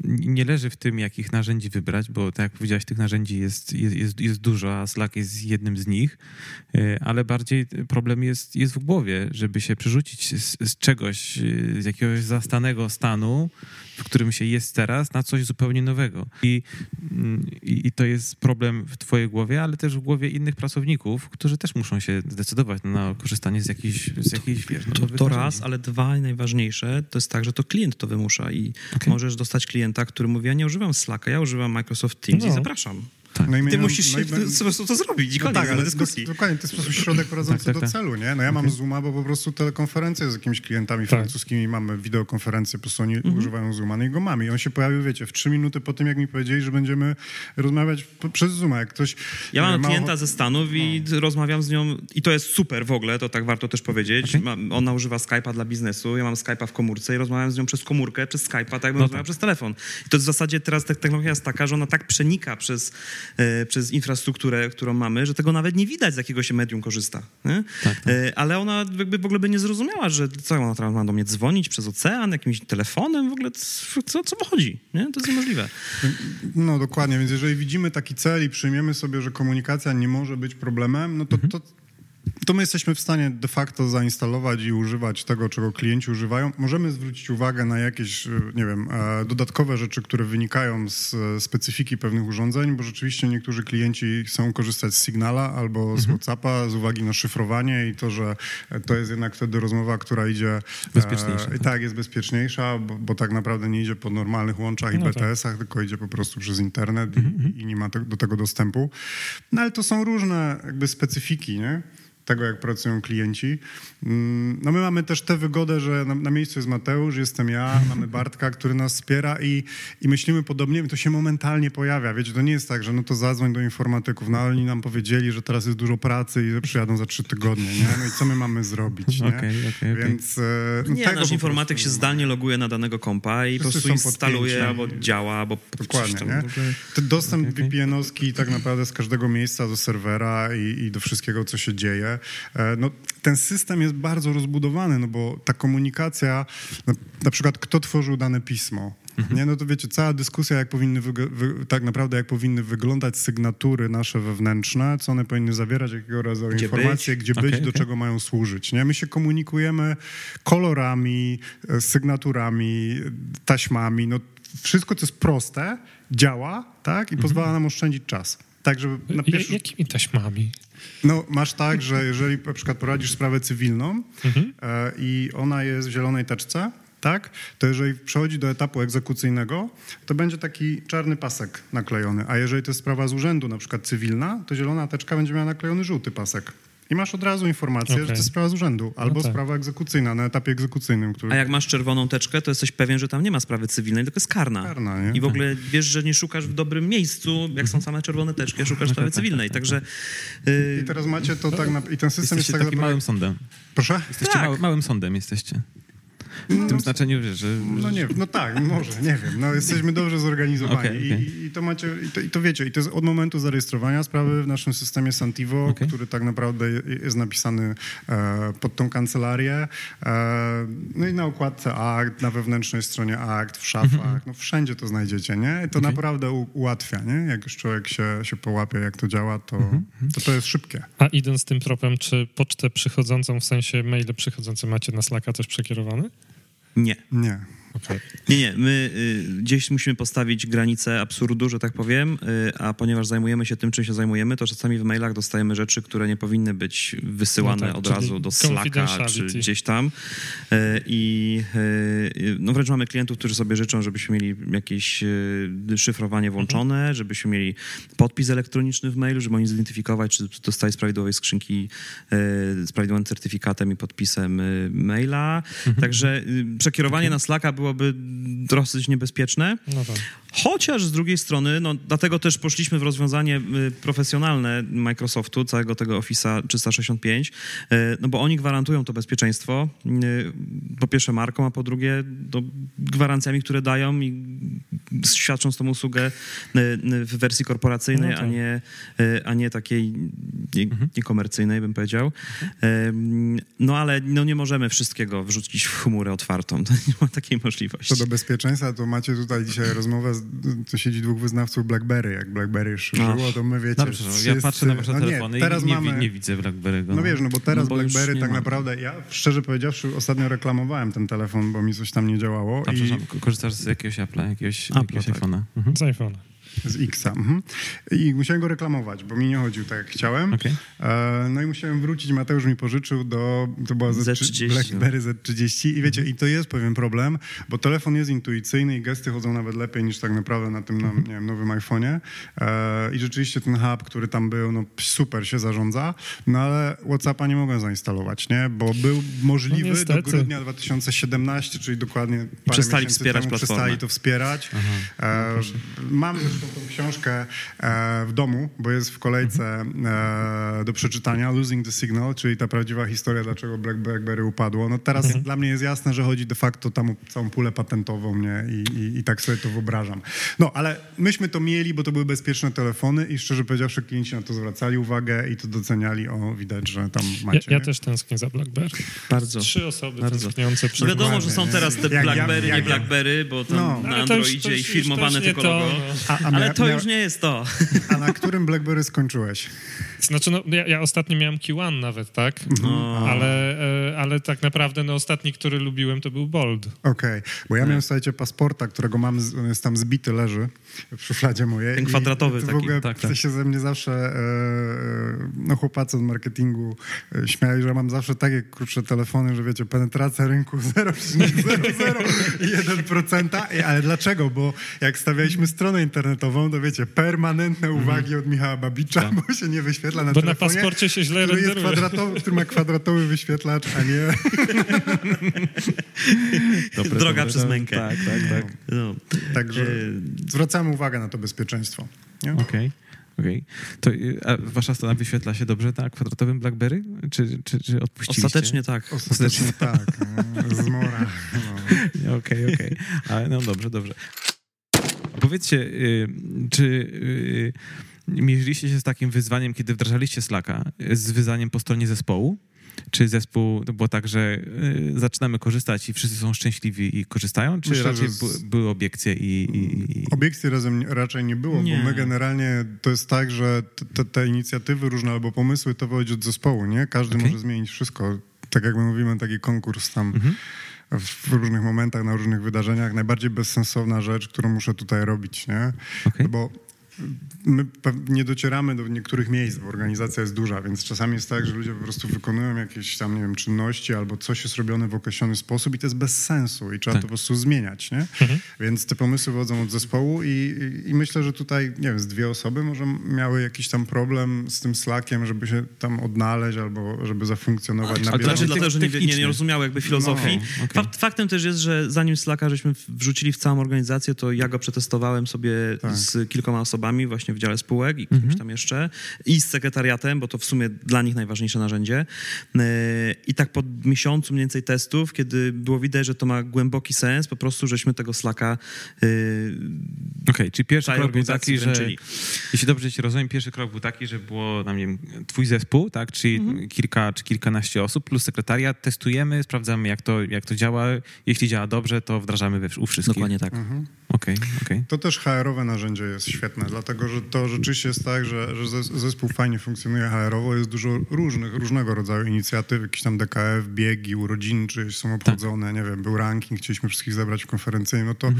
nie leży w tym, jakich narzędzi wybrać, bo tak jak powiedziałeś, tych narzędzi jest, jest, jest, jest dużo, a Slack jest jednym z nich, y, ale bardziej problem jest, jest w głowie, żeby się przerzucić z, z czegoś, y, z jakiegoś zastanego stanu, w którym się jest teraz, na coś zupełnie nowego. I, mm, i, i to jest problem w twojej głowie, ale też w głowie innych pracowników, którzy też muszą się zdecydować na korzystanie z jakichś, z jakichś wiesz, To, nowych to narzędzi. raz, ale dwa, najważniejsze, to jest tak, że to klient to wymusza i Okej. możesz dostać klienta, który mówi, ja nie używam Slacka, ja używam Microsoft Teams i No. Zapraszam. No i Ty musisz no i po prostu to zrobić i No koniec, tak, ale dyskusji. dokładnie, to jest po prostu środek prowadzący Tak, tak, do tak. celu, nie? No ja mam Zooma, bo po prostu telekonferencje z jakimiś klientami Tak. francuskimi mamy, wideokonferencje, po prostu oni Mhm. używają Zooma, no i go mamy. I on się pojawił, wiecie, w trzy minuty po tym, jak mi powiedzieli, że będziemy rozmawiać przez Zooma. Jak ktoś... Ja e, mam ma klienta ze Stanów i rozmawiam z nią i to jest super w ogóle, to tak warto też powiedzieć. Okej. Ma, ona używa Skype'a dla biznesu, ja mam Skype'a w komórce i rozmawiam z nią przez komórkę, przez Skype'a, tak jakbym No rozmawiał tak. przez telefon. I to w zasadzie teraz technologia jest taka, że ona tak przenika przez e, przez infrastrukturę, którą mamy, że tego nawet nie widać, z jakiego się medium korzysta. Nie? Tak, tak. E, Ale ona jakby w ogóle by nie zrozumiała, że co ona teraz ma do mnie dzwonić przez ocean, jakimś telefonem, w ogóle co, co, chodzi? Nie? To jest niemożliwe. No dokładnie, więc jeżeli widzimy taki cel i przyjmiemy sobie, że komunikacja nie może być problemem, no to, to, to my jesteśmy w stanie de facto zainstalować i używać tego, czego klienci używają. Możemy zwrócić uwagę na jakieś, e, nie wiem, e, dodatkowe rzeczy, które wynikają z e, specyfiki pewnych urządzeń, bo rzeczywiście niektórzy klienci chcą korzystać z Signala albo z WhatsAppa z uwagi na szyfrowanie i to, że e, to jest jednak wtedy rozmowa, która idzie... e, Bezpieczniejsza, tak. tak, jest bezpieczniejsza, bo, bo tak naprawdę nie idzie po normalnych łączach i No tak. BTS-ach, tylko idzie po prostu przez internet i, i nie ma te, do tego dostępu. No ale to są różne jakby specyfiki, nie? Tego, jak pracują klienci. Mm, No my mamy też tę wygodę, że na, na miejscu jest Mateusz, jestem ja, mamy Bartka, który nas wspiera i, i myślimy podobnie i to się momentalnie pojawia. Wiecie, to nie jest tak, że no to zadzwoń do informatyków, no ale oni nam powiedzieli, że teraz jest dużo pracy i że przyjadą za trzy tygodnie, nie? No i co my mamy zrobić, nie? Okej, okej, okej. Więc e, no Nie, nasz informatyk się zdalnie loguje na danego kompa i po prostu instaluje albo działa, albo Dokładnie, tam nie? Ten dostęp VPN-owski tak naprawdę z każdego miejsca do serwera i, i do wszystkiego, co się dzieje. E, No, ten system jest bardzo rozbudowany, no bo ta komunikacja, na, na przykład kto tworzył dane pismo, nie? no to wiecie, cała dyskusja, jak powinny wy, tak naprawdę jak powinny wyglądać sygnatury nasze wewnętrzne, co one powinny zawierać, jakiego rodzaju Gdzie informacje, być. gdzie być, Okej, do czego mają służyć. Nie? My się komunikujemy kolorami, e, sygnaturami, taśmami. No, wszystko, co jest proste, działa tak? i pozwala nam oszczędzić czas. Tak, żeby na pierwszy... Jakimi taśmami? No, masz tak, że jeżeli na przykład prowadzisz sprawę cywilną e, i ona jest w zielonej teczce, tak, to jeżeli przechodzi do etapu egzekucyjnego, to będzie taki czarny pasek naklejony, a jeżeli to jest sprawa z urzędu, na przykład cywilna, to zielona teczka będzie miała naklejony żółty pasek. I masz od razu informację, że to jest sprawa z urzędu, albo tak. sprawa egzekucyjna na etapie egzekucyjnym, który... A jak masz czerwoną teczkę, to jesteś pewien, że tam nie ma sprawy cywilnej, tylko jest karna. Karna, nie? I w ogóle wiesz, że nie szukasz w dobrym miejscu, jak są same czerwone teczki, a szukasz sprawy cywilnej. Także y, I teraz macie to tak na... I ten system jest Jesteście tak takim zapro- małym sądem. Proszę? Jesteście Tak. mały, małym sądem, jesteście. W tym znaczeniu, że... No nie, no tak, może, nie wiem. No jesteśmy dobrze zorganizowani Okej, okej. I, i to macie, i to, i to wiecie, i to jest od momentu zarejestrowania sprawy w naszym systemie Santivo, Okej. który tak naprawdę je- jest napisany e, pod tą kancelarię. E, no i na okładce akt, na wewnętrznej stronie akt, w szafach, no wszędzie to znajdziecie, nie? I to naprawdę u, ułatwia, nie? Jak już człowiek się, się połapie, jak to działa, to, to to jest szybkie. A idąc tym tropem, czy pocztę przychodzącą, w sensie maile przychodzące macie na Slacka też przekierowane? Nie. Nie. Okej. Nie, nie, my y, gdzieś musimy postawić granicę absurdu, że tak powiem, y, a ponieważ zajmujemy się tym, czym się zajmujemy, to czasami w mailach dostajemy rzeczy, które nie powinny być wysyłane No tak, od razu do Slacka czy gdzieś tam. Y, I y, no wręcz mamy klientów, którzy sobie życzą, żebyśmy mieli jakieś y, szyfrowanie włączone, żebyśmy mieli podpis elektroniczny w mailu, żeby oni zidentyfikować, czy dostali z prawidłowej skrzynki y, z prawidłowym certyfikatem i podpisem y, maila. Także y, przekierowanie na Slacka byłoby dosyć niebezpieczne. No tak. Chociaż z drugiej strony, no dlatego też poszliśmy w rozwiązanie y, profesjonalne Microsoftu, całego tego Office'a 365, y, no bo oni gwarantują to bezpieczeństwo, y, po pierwsze marką, a po drugie no, gwarancjami, które dają i świadcząc tą usługę w wersji korporacyjnej, No tak. a, nie, y, a nie takiej nie, niekomercyjnej, bym powiedział. Ym, No ale no, nie możemy wszystkiego wrzucić w chmurę otwartą, to nie ma takiej możliwości. Co do bezpieczeństwa, to macie tutaj dzisiaj rozmowę, z, to siedzi dwóch wyznawców BlackBerry. Jak BlackBerry szyżyło, Ach. to my wiecie... Dobrze, no, ja wszyscy- patrzę na wasze no nie, telefony teraz i nie, mamy, nie widzę BlackBerry'ego. No wiesz, no bo teraz No bo BlackBerry nie tak ma. naprawdę, ja szczerze powiedziawszy ostatnio reklamowałem ten telefon, bo mi coś tam nie działało A i przepraszam, korzystasz z jakiegoś Apple'a, jakiegoś, Apple'a, jakiegoś tak. iPhone'a. Mhm. Z iPhone'a. Z Xa. Mhm. I musiałem go reklamować, bo mi nie chodził tak jak chciałem. Okej. E, no i musiałem wrócić, Mateusz mi pożyczył do, to była Z, Z30, BlackBerry Z30 i wiecie, i to jest pewien problem, bo telefon jest intuicyjny i gesty chodzą nawet lepiej niż tak naprawdę na tym nie wiem, nowym iPhone'ie e, i rzeczywiście ten hub, który tam był, no super się zarządza, no ale Whatsappa nie mogłem zainstalować, nie, bo był możliwy No do grudnia 2017, czyli dokładnie parę Przestali miesięcy wspierać temu platformę. przestali to wspierać. E, mam też zresztą tą książkę e, w domu, bo jest w kolejce e, do przeczytania, Losing the Signal, czyli ta prawdziwa historia, dlaczego Black, BlackBerry upadło. No teraz dla mnie jest jasne, że chodzi de facto tam o całą pulę patentową, nie? I, i, I tak sobie to wyobrażam. No, ale myśmy to mieli, bo to były bezpieczne telefony i szczerze powiedziawszy klienci na to zwracali uwagę i to doceniali. O, widać, że tam Ja, macie. ja nie? też tęsknię za BlackBerry. Bardzo. Trzy osoby Bardzo. tęskniące przy No wiadomo, że są teraz te Jak- Blackberry, jak- nie Blackberry, bo tam No. na Androidzie i firmowane tylko to, logo. no. A, a, Ale to mia- już nie jest to. a na którym BlackBerry skończyłeś? Znaczy, no, ja, ja ostatnio miałem Q1 nawet, tak? No. Ale, e, ale tak naprawdę no, ostatni, który lubiłem, to był Bold. Okej, bo ja miałem, słuchajcie, pasporta, którego mam, on jest tam zbity, leży w szufladzie mojej. Ten kwadratowy to w taki, ogóle tak, w tak. sensie ze mnie zawsze, e, e, no chłopacy od marketingu e, śmiali, że mam zawsze takie krótsze telefony, że wiecie, penetracja rynku 0,001%. I- Ale dlaczego? Bo jak stawialiśmy stronę internetową, to wiecie, permanentne uwagi od Michała Babicza, bo się nie wyświetla na Mhm. Bo na telefonie. pasporcie się źle który, jest kwadratowy, który ma kwadratowy wyświetlacz, a nie... Dobre, Droga dobre, przez mękę. Tak, tak, tak. No. Także E, zwracamy uwagę na to bezpieczeństwo. Okej. Okej. To y, a wasza strona wyświetla się dobrze na kwadratowym BlackBerry? Czy, czy, czy odpuściliście? Ostatecznie tak. Ostatecznie tak. e, Zmora. No. Okej, okej. Ale no dobrze, dobrze. Powiedzcie, y, czy y, mierzyliście się z takim wyzwaniem, kiedy wdrażaliście Slacka, y, z wyzwaniem po stronie zespołu? Czy zespół to było tak, że zaczynamy korzystać i wszyscy są szczęśliwi i korzystają? Czy Myślę, raczej z- by, były obiekcje i... i. Obiekcji razem raczej nie było, Nie. bo my generalnie to jest tak, że te, te, inicjatywy różne albo pomysły to wychodzi od zespołu, nie? Każdy Okej. może zmienić wszystko. Tak jak my mówimy, taki konkurs tam Mhm. W różnych momentach, na różnych wydarzeniach. Najbardziej bezsensowna rzecz, którą muszę tutaj robić, nie? Okej. Bo my nie docieramy do niektórych miejsc, bo organizacja jest duża, więc czasami jest tak, że ludzie po prostu wykonują jakieś tam, nie wiem, czynności albo coś jest robione w określony sposób i to jest bez sensu i trzeba Tak. to po prostu zmieniać, nie? Więc te pomysły wychodzą od zespołu i, i, i myślę, że tutaj, nie wiem, z dwie osoby może miały jakiś tam problem z tym Slackiem, żeby się tam odnaleźć albo żeby zafunkcjonować na ale To znaczy dlatego, że nie, nie, nie jakby filozofii. No, okej. Fakt, faktem też jest, że zanim Slacka żeśmy wrzucili w całą organizację, to ja go przetestowałem sobie Tak. z kilkoma osobami właśnie w dziale spółek i Mhm. kimś tam jeszcze i z sekretariatem, bo to w sumie dla nich najważniejsze narzędzie. Yy, I tak po miesiącu mniej więcej testów, kiedy było widać, że to ma głęboki sens, po prostu żeśmy tego Slacka yy, Okej, czyli pierwszy krok był taki, że wręczyli. jeśli dobrze cię rozumiem, pierwszy krok był taki, że było, no nie wiem, twój zespół, tak, czyli Mhm. kilka czy kilkanaście osób plus sekretariat, testujemy, sprawdzamy jak to, jak to działa, jeśli działa dobrze, to wdrażamy we, u wszystkich. Dokładnie tak. Okej, okej. To też HR-owe narzędzie jest świetne, dlatego że to rzeczywiście jest tak, że, że zes- zespół fajnie funkcjonuje HR-owo, jest dużo różnych, różnego rodzaju inicjatyw, jakieś tam DKF, biegi, urodziny czyjeś są obchodzone, nie wiem, był ranking, chcieliśmy wszystkich zebrać w konferencyjnym, no to,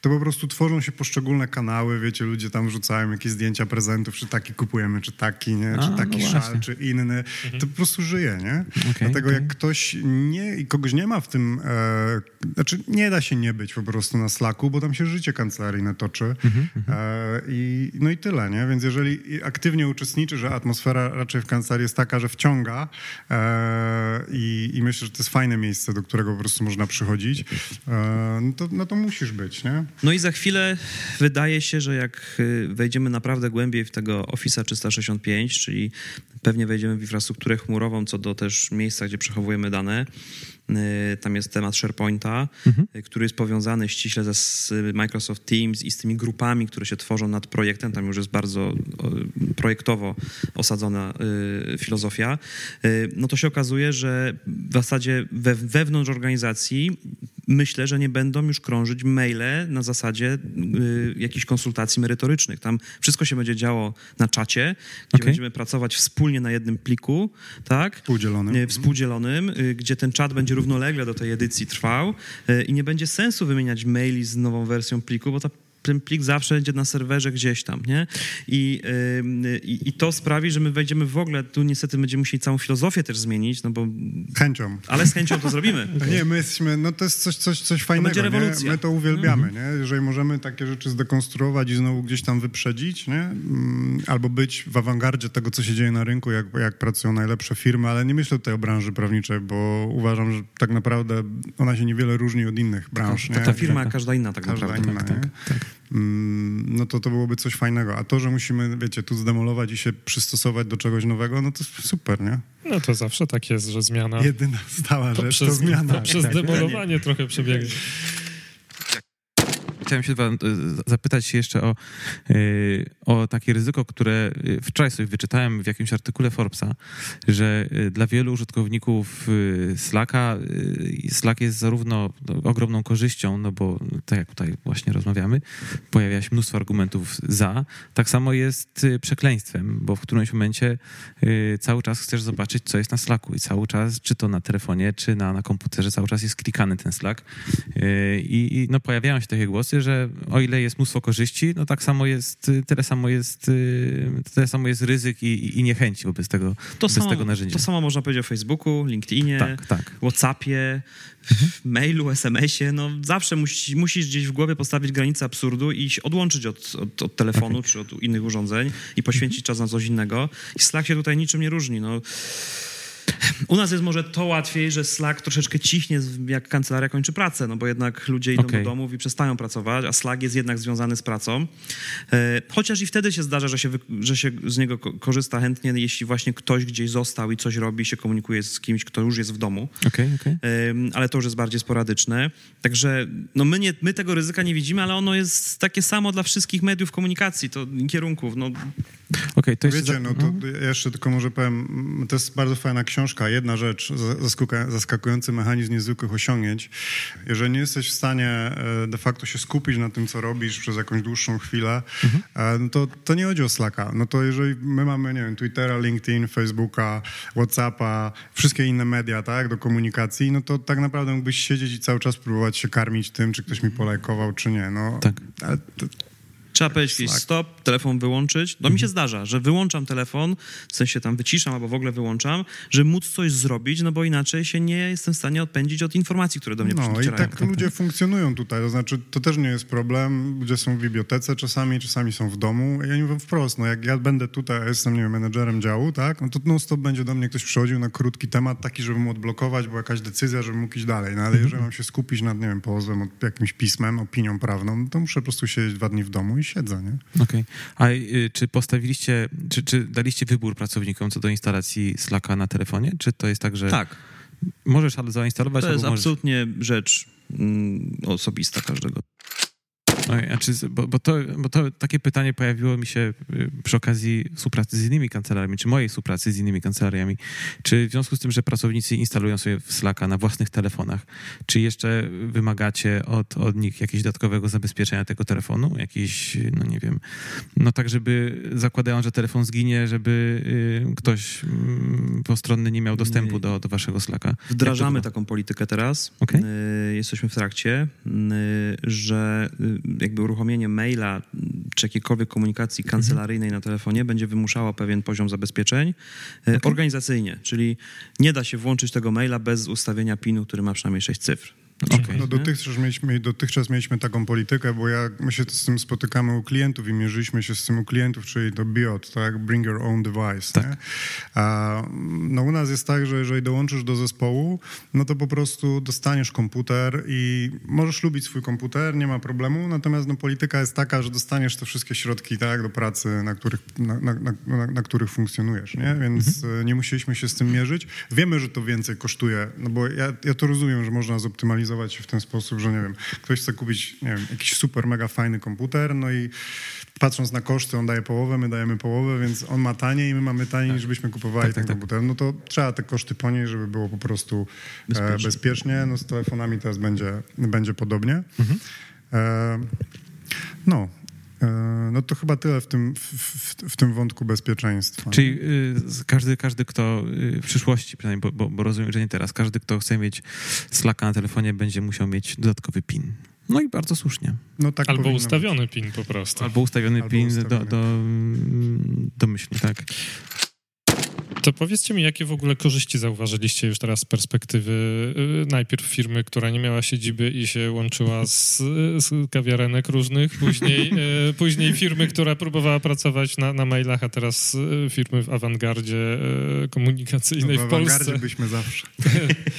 to po prostu tworzą się poszczególne kanały, wiecie, ludzie tam wrzucają jakieś zdjęcia prezentów, czy taki kupujemy, czy taki, nie, A, czy no taki właśnie. szal, czy inny, to po prostu żyje, nie? Dlatego okej. jak ktoś nie, i kogoś nie ma w tym, e, znaczy nie da się nie być po prostu na Slacku, bo tam się życie kancelaryjne toczy e, i no i tyle, nie? Więc jeżeli aktywnie uczestniczy, że atmosfera raczej w kancelarii jest taka, że wciąga e, i, i myślę, że to jest fajne miejsce, do którego po prostu można przychodzić, e, no, to, no to musisz być, nie? No i za chwilę wydaje się, że jak y, wejdziemy naprawdę głębiej w tego Office'a 365, czyli pewnie wejdziemy w infrastrukturę chmurową, co do też miejsca, gdzie przechowujemy dane, tam jest temat SharePointa, y, który jest powiązany ściśle ze z Microsoft Teams i z tymi grupami, które się tworzą nad projektem. Tam już jest bardzo projektowo osadzona y, filozofia. Y, no to się okazuje, że w zasadzie we, wewnątrz organizacji myślę, że nie będą już krążyć maile na zasadzie y, jakichś konsultacji merytorycznych. Tam wszystko się będzie działo na czacie, gdzie Okej. będziemy pracować wspólnie na jednym pliku, tak? Współdzielonym. Y, Współdzielonym, y, gdzie ten czat będzie równolegle do tej edycji trwał y, i nie będzie sensu wymieniać maili z nową wersją pliku, bo ta ten plik zawsze będzie na serwerze gdzieś tam, nie? I, i, I to sprawi, że my wejdziemy w ogóle, tu niestety będziemy musieli całą filozofię też zmienić, no bo, Chęcią. ale z chęcią to zrobimy. Nie, my jesteśmy, no to jest coś, coś, coś fajnego, będzie nie? rewolucja. My to uwielbiamy, nie? Jeżeli możemy takie rzeczy zdekonstruować i znowu gdzieś tam wyprzedzić, nie? Mm, Albo być w awangardzie tego, co się dzieje na rynku, jak, jak pracują najlepsze firmy, ale nie myślę tutaj o branży prawniczej, bo uważam, że tak naprawdę ona się niewiele różni od innych branż, nie? Ta firma, każda inna tak Każda naprawdę. inna, tak, nie? tak. Mm, no to to byłoby coś fajnego. A to, że musimy, wiecie, tu zdemolować i się przystosować do czegoś nowego, no to super, nie? No to zawsze tak jest, że zmiana Jedyna stała rzecz to zmiana. poprzez Tak. demolowanie trochę przebiegnie. Chciałem się e, zapytać jeszcze o, e, o takie ryzyko, które e, wczoraj sobie wyczytałem w jakimś artykule Forbesa, że dla wielu użytkowników Slacka Slack jest zarówno no, ogromną korzyścią, no bo tak jak tutaj właśnie rozmawiamy, pojawia się mnóstwo argumentów za, tak samo jest przekleństwem, bo w którymś momencie cały czas chcesz zobaczyć, co jest na Slacku i cały czas, czy to na telefonie, czy na, na komputerze, cały czas jest klikany ten Slack. I, i no, pojawiają się takie głosy, że o ile jest mnóstwo korzyści, no tak samo jest, tyle samo jest, tyle samo jest ryzyk i, i niechęci wobec tego, To wobec samo, tego narzędzia. to samo można powiedzieć o Facebooku, LinkedInie, Tak, tak. Whatsappie, w mailu, SMS-ie. No zawsze musi, musisz gdzieś w głowie postawić granicę absurdu i się odłączyć od, od, od telefonu czy od innych urządzeń i poświęcić czas na coś innego. I Slack się tutaj niczym nie różni. No. U nas jest może to łatwiej, że Slack troszeczkę cichnie, jak kancelaria kończy pracę, no bo jednak ludzie idą Okej. do domów i przestają pracować, a Slack jest jednak związany z pracą. E, chociaż i wtedy się zdarza, że się, że się z niego ko- korzysta chętnie, jeśli właśnie ktoś gdzieś został i coś robi, się komunikuje z kimś, kto już jest w domu. Okej. Ym, ale to już jest bardziej sporadyczne. Także no my, nie, my tego ryzyka nie widzimy, ale ono jest takie samo dla wszystkich mediów komunikacji, to kierunków. No, Okej, to. Wiecie, za- no to ja jeszcze tylko może powiem, to jest bardzo fajna książka. Jedna rzecz, zaskakujący mechanizm niezwykłych osiągnięć. Jeżeli nie jesteś w stanie e, de facto się skupić na tym, co robisz przez jakąś dłuższą chwilę, e, no to, to nie chodzi o Slacka. No to jeżeli my mamy, nie wiem, Twittera, LinkedIn, Facebooka, Whatsappa, wszystkie inne media, tak, do komunikacji, no to tak naprawdę mógłbyś siedzieć i cały czas próbować się karmić tym, czy ktoś mi polajkował, czy nie. No, Tak. ale to, trzeba powiedzieć Slack. stop, telefon wyłączyć. No mi się zdarza, że wyłączam telefon, w sensie tam wyciszam albo w ogóle wyłączam, żeby móc coś zrobić, no bo inaczej się nie jestem w stanie odpędzić od informacji, które do mnie No i docierają. tak ludzie funkcjonują tutaj, to znaczy to też nie jest problem, ludzie są w bibliotece czasami, czasami są w domu i ja mówię wprost, no jak ja będę tutaj, a jestem, nie wiem, menedżerem działu, tak, no to non stop będzie do mnie ktoś przychodził na krótki temat taki, żeby mu odblokować, bo jakaś decyzja, żeby mógł iść dalej, no ale jeżeli mam się skupić nad, nie wiem, pozwem, jakimś pismem, opinią prawną, no to muszę po prostu siedzieć dwa dni w domu i siedzę, nie? Okej. A y, czy postawiliście, czy, czy daliście wybór pracownikom co do instalacji Slacka na telefonie? Czy to jest tak, że Tak, możesz albo zainstalować, to jest możesz... absolutnie rzecz mm, osobista każdego. A czy, bo, bo, to, bo to takie pytanie pojawiło mi się y, przy okazji współpracy z innymi kancelariami, czy mojej współpracy z innymi kancelariami. Czy w związku z tym, że pracownicy instalują sobie Slacka na własnych telefonach, czy jeszcze wymagacie od, od nich jakiegoś dodatkowego zabezpieczenia tego telefonu? Jakiś, no nie wiem, no tak, żeby zakładając, że telefon zginie, żeby y, ktoś y, postronny nie miał dostępu do, do waszego Slacka? Wdrażamy taką politykę teraz. Okej. Y, Jesteśmy w trakcie, y, że jakby uruchomienie maila czy jakiejkolwiek komunikacji Mhm. kancelaryjnej na telefonie będzie wymuszało pewien poziom zabezpieczeń y, organizacyjnie, czyli nie da się włączyć tego maila bez ustawienia PIN-u, który ma przynajmniej 6 cyfr. Okej. No Nie? dotychczas mieliśmy, dotychczas mieliśmy taką politykę, bo ja, my się z tym spotykamy u klientów i mierzyliśmy się z tym u klientów, czyli to BIOT, tak? Bring your own device. Tak. A, no u nas jest tak, że jeżeli dołączysz do zespołu, no to po prostu dostaniesz komputer i możesz lubić swój komputer, nie ma problemu, natomiast no, polityka jest taka, że dostaniesz te wszystkie środki tak, do pracy, na których, na, na, na, na, których funkcjonujesz, nie? Więc e, nie musieliśmy się z tym mierzyć. Wiemy, że to więcej kosztuje, no bo ja, ja to rozumiem, że można zoptymalizować się w ten sposób, że nie wiem, ktoś chce kupić, nie wiem, jakiś super mega fajny komputer, no i patrząc na koszty, on daje połowę, my dajemy połowę, więc on ma taniej, my mamy taniej, niż byśmy kupowali Tak, tak, ten tak. komputer. No to trzeba te koszty ponieść, żeby było po prostu bezpiecznie. Bezpiecznie. E, bezpiecznie. No z telefonami teraz będzie, będzie podobnie. Mhm. E, no. E, no to chyba tyle w tym, w, w, w tym wątku bezpieczeństwa. Czyli y, każdy, każdy, kto y, w przyszłości, przynajmniej, bo, bo, bo rozumiem, że nie teraz, każdy, kto chce mieć Slacka na telefonie, będzie musiał mieć dodatkowy PIN. No i bardzo słusznie. no, tak Albo ustawiony PIN po prostu. Albo ustawiony Albo PIN ustawiony. Do, do, mm, domyślnie, tak. To powiedzcie mi, jakie w ogóle korzyści zauważyliście już teraz z perspektywy y, najpierw firmy, która nie miała siedziby i się łączyła z, z kawiarenek różnych, później, y, później firmy, która próbowała pracować na, na mailach, a teraz y, firmy w awangardzie komunikacyjnej No, w w awangardzie Polsce, byśmy zawsze.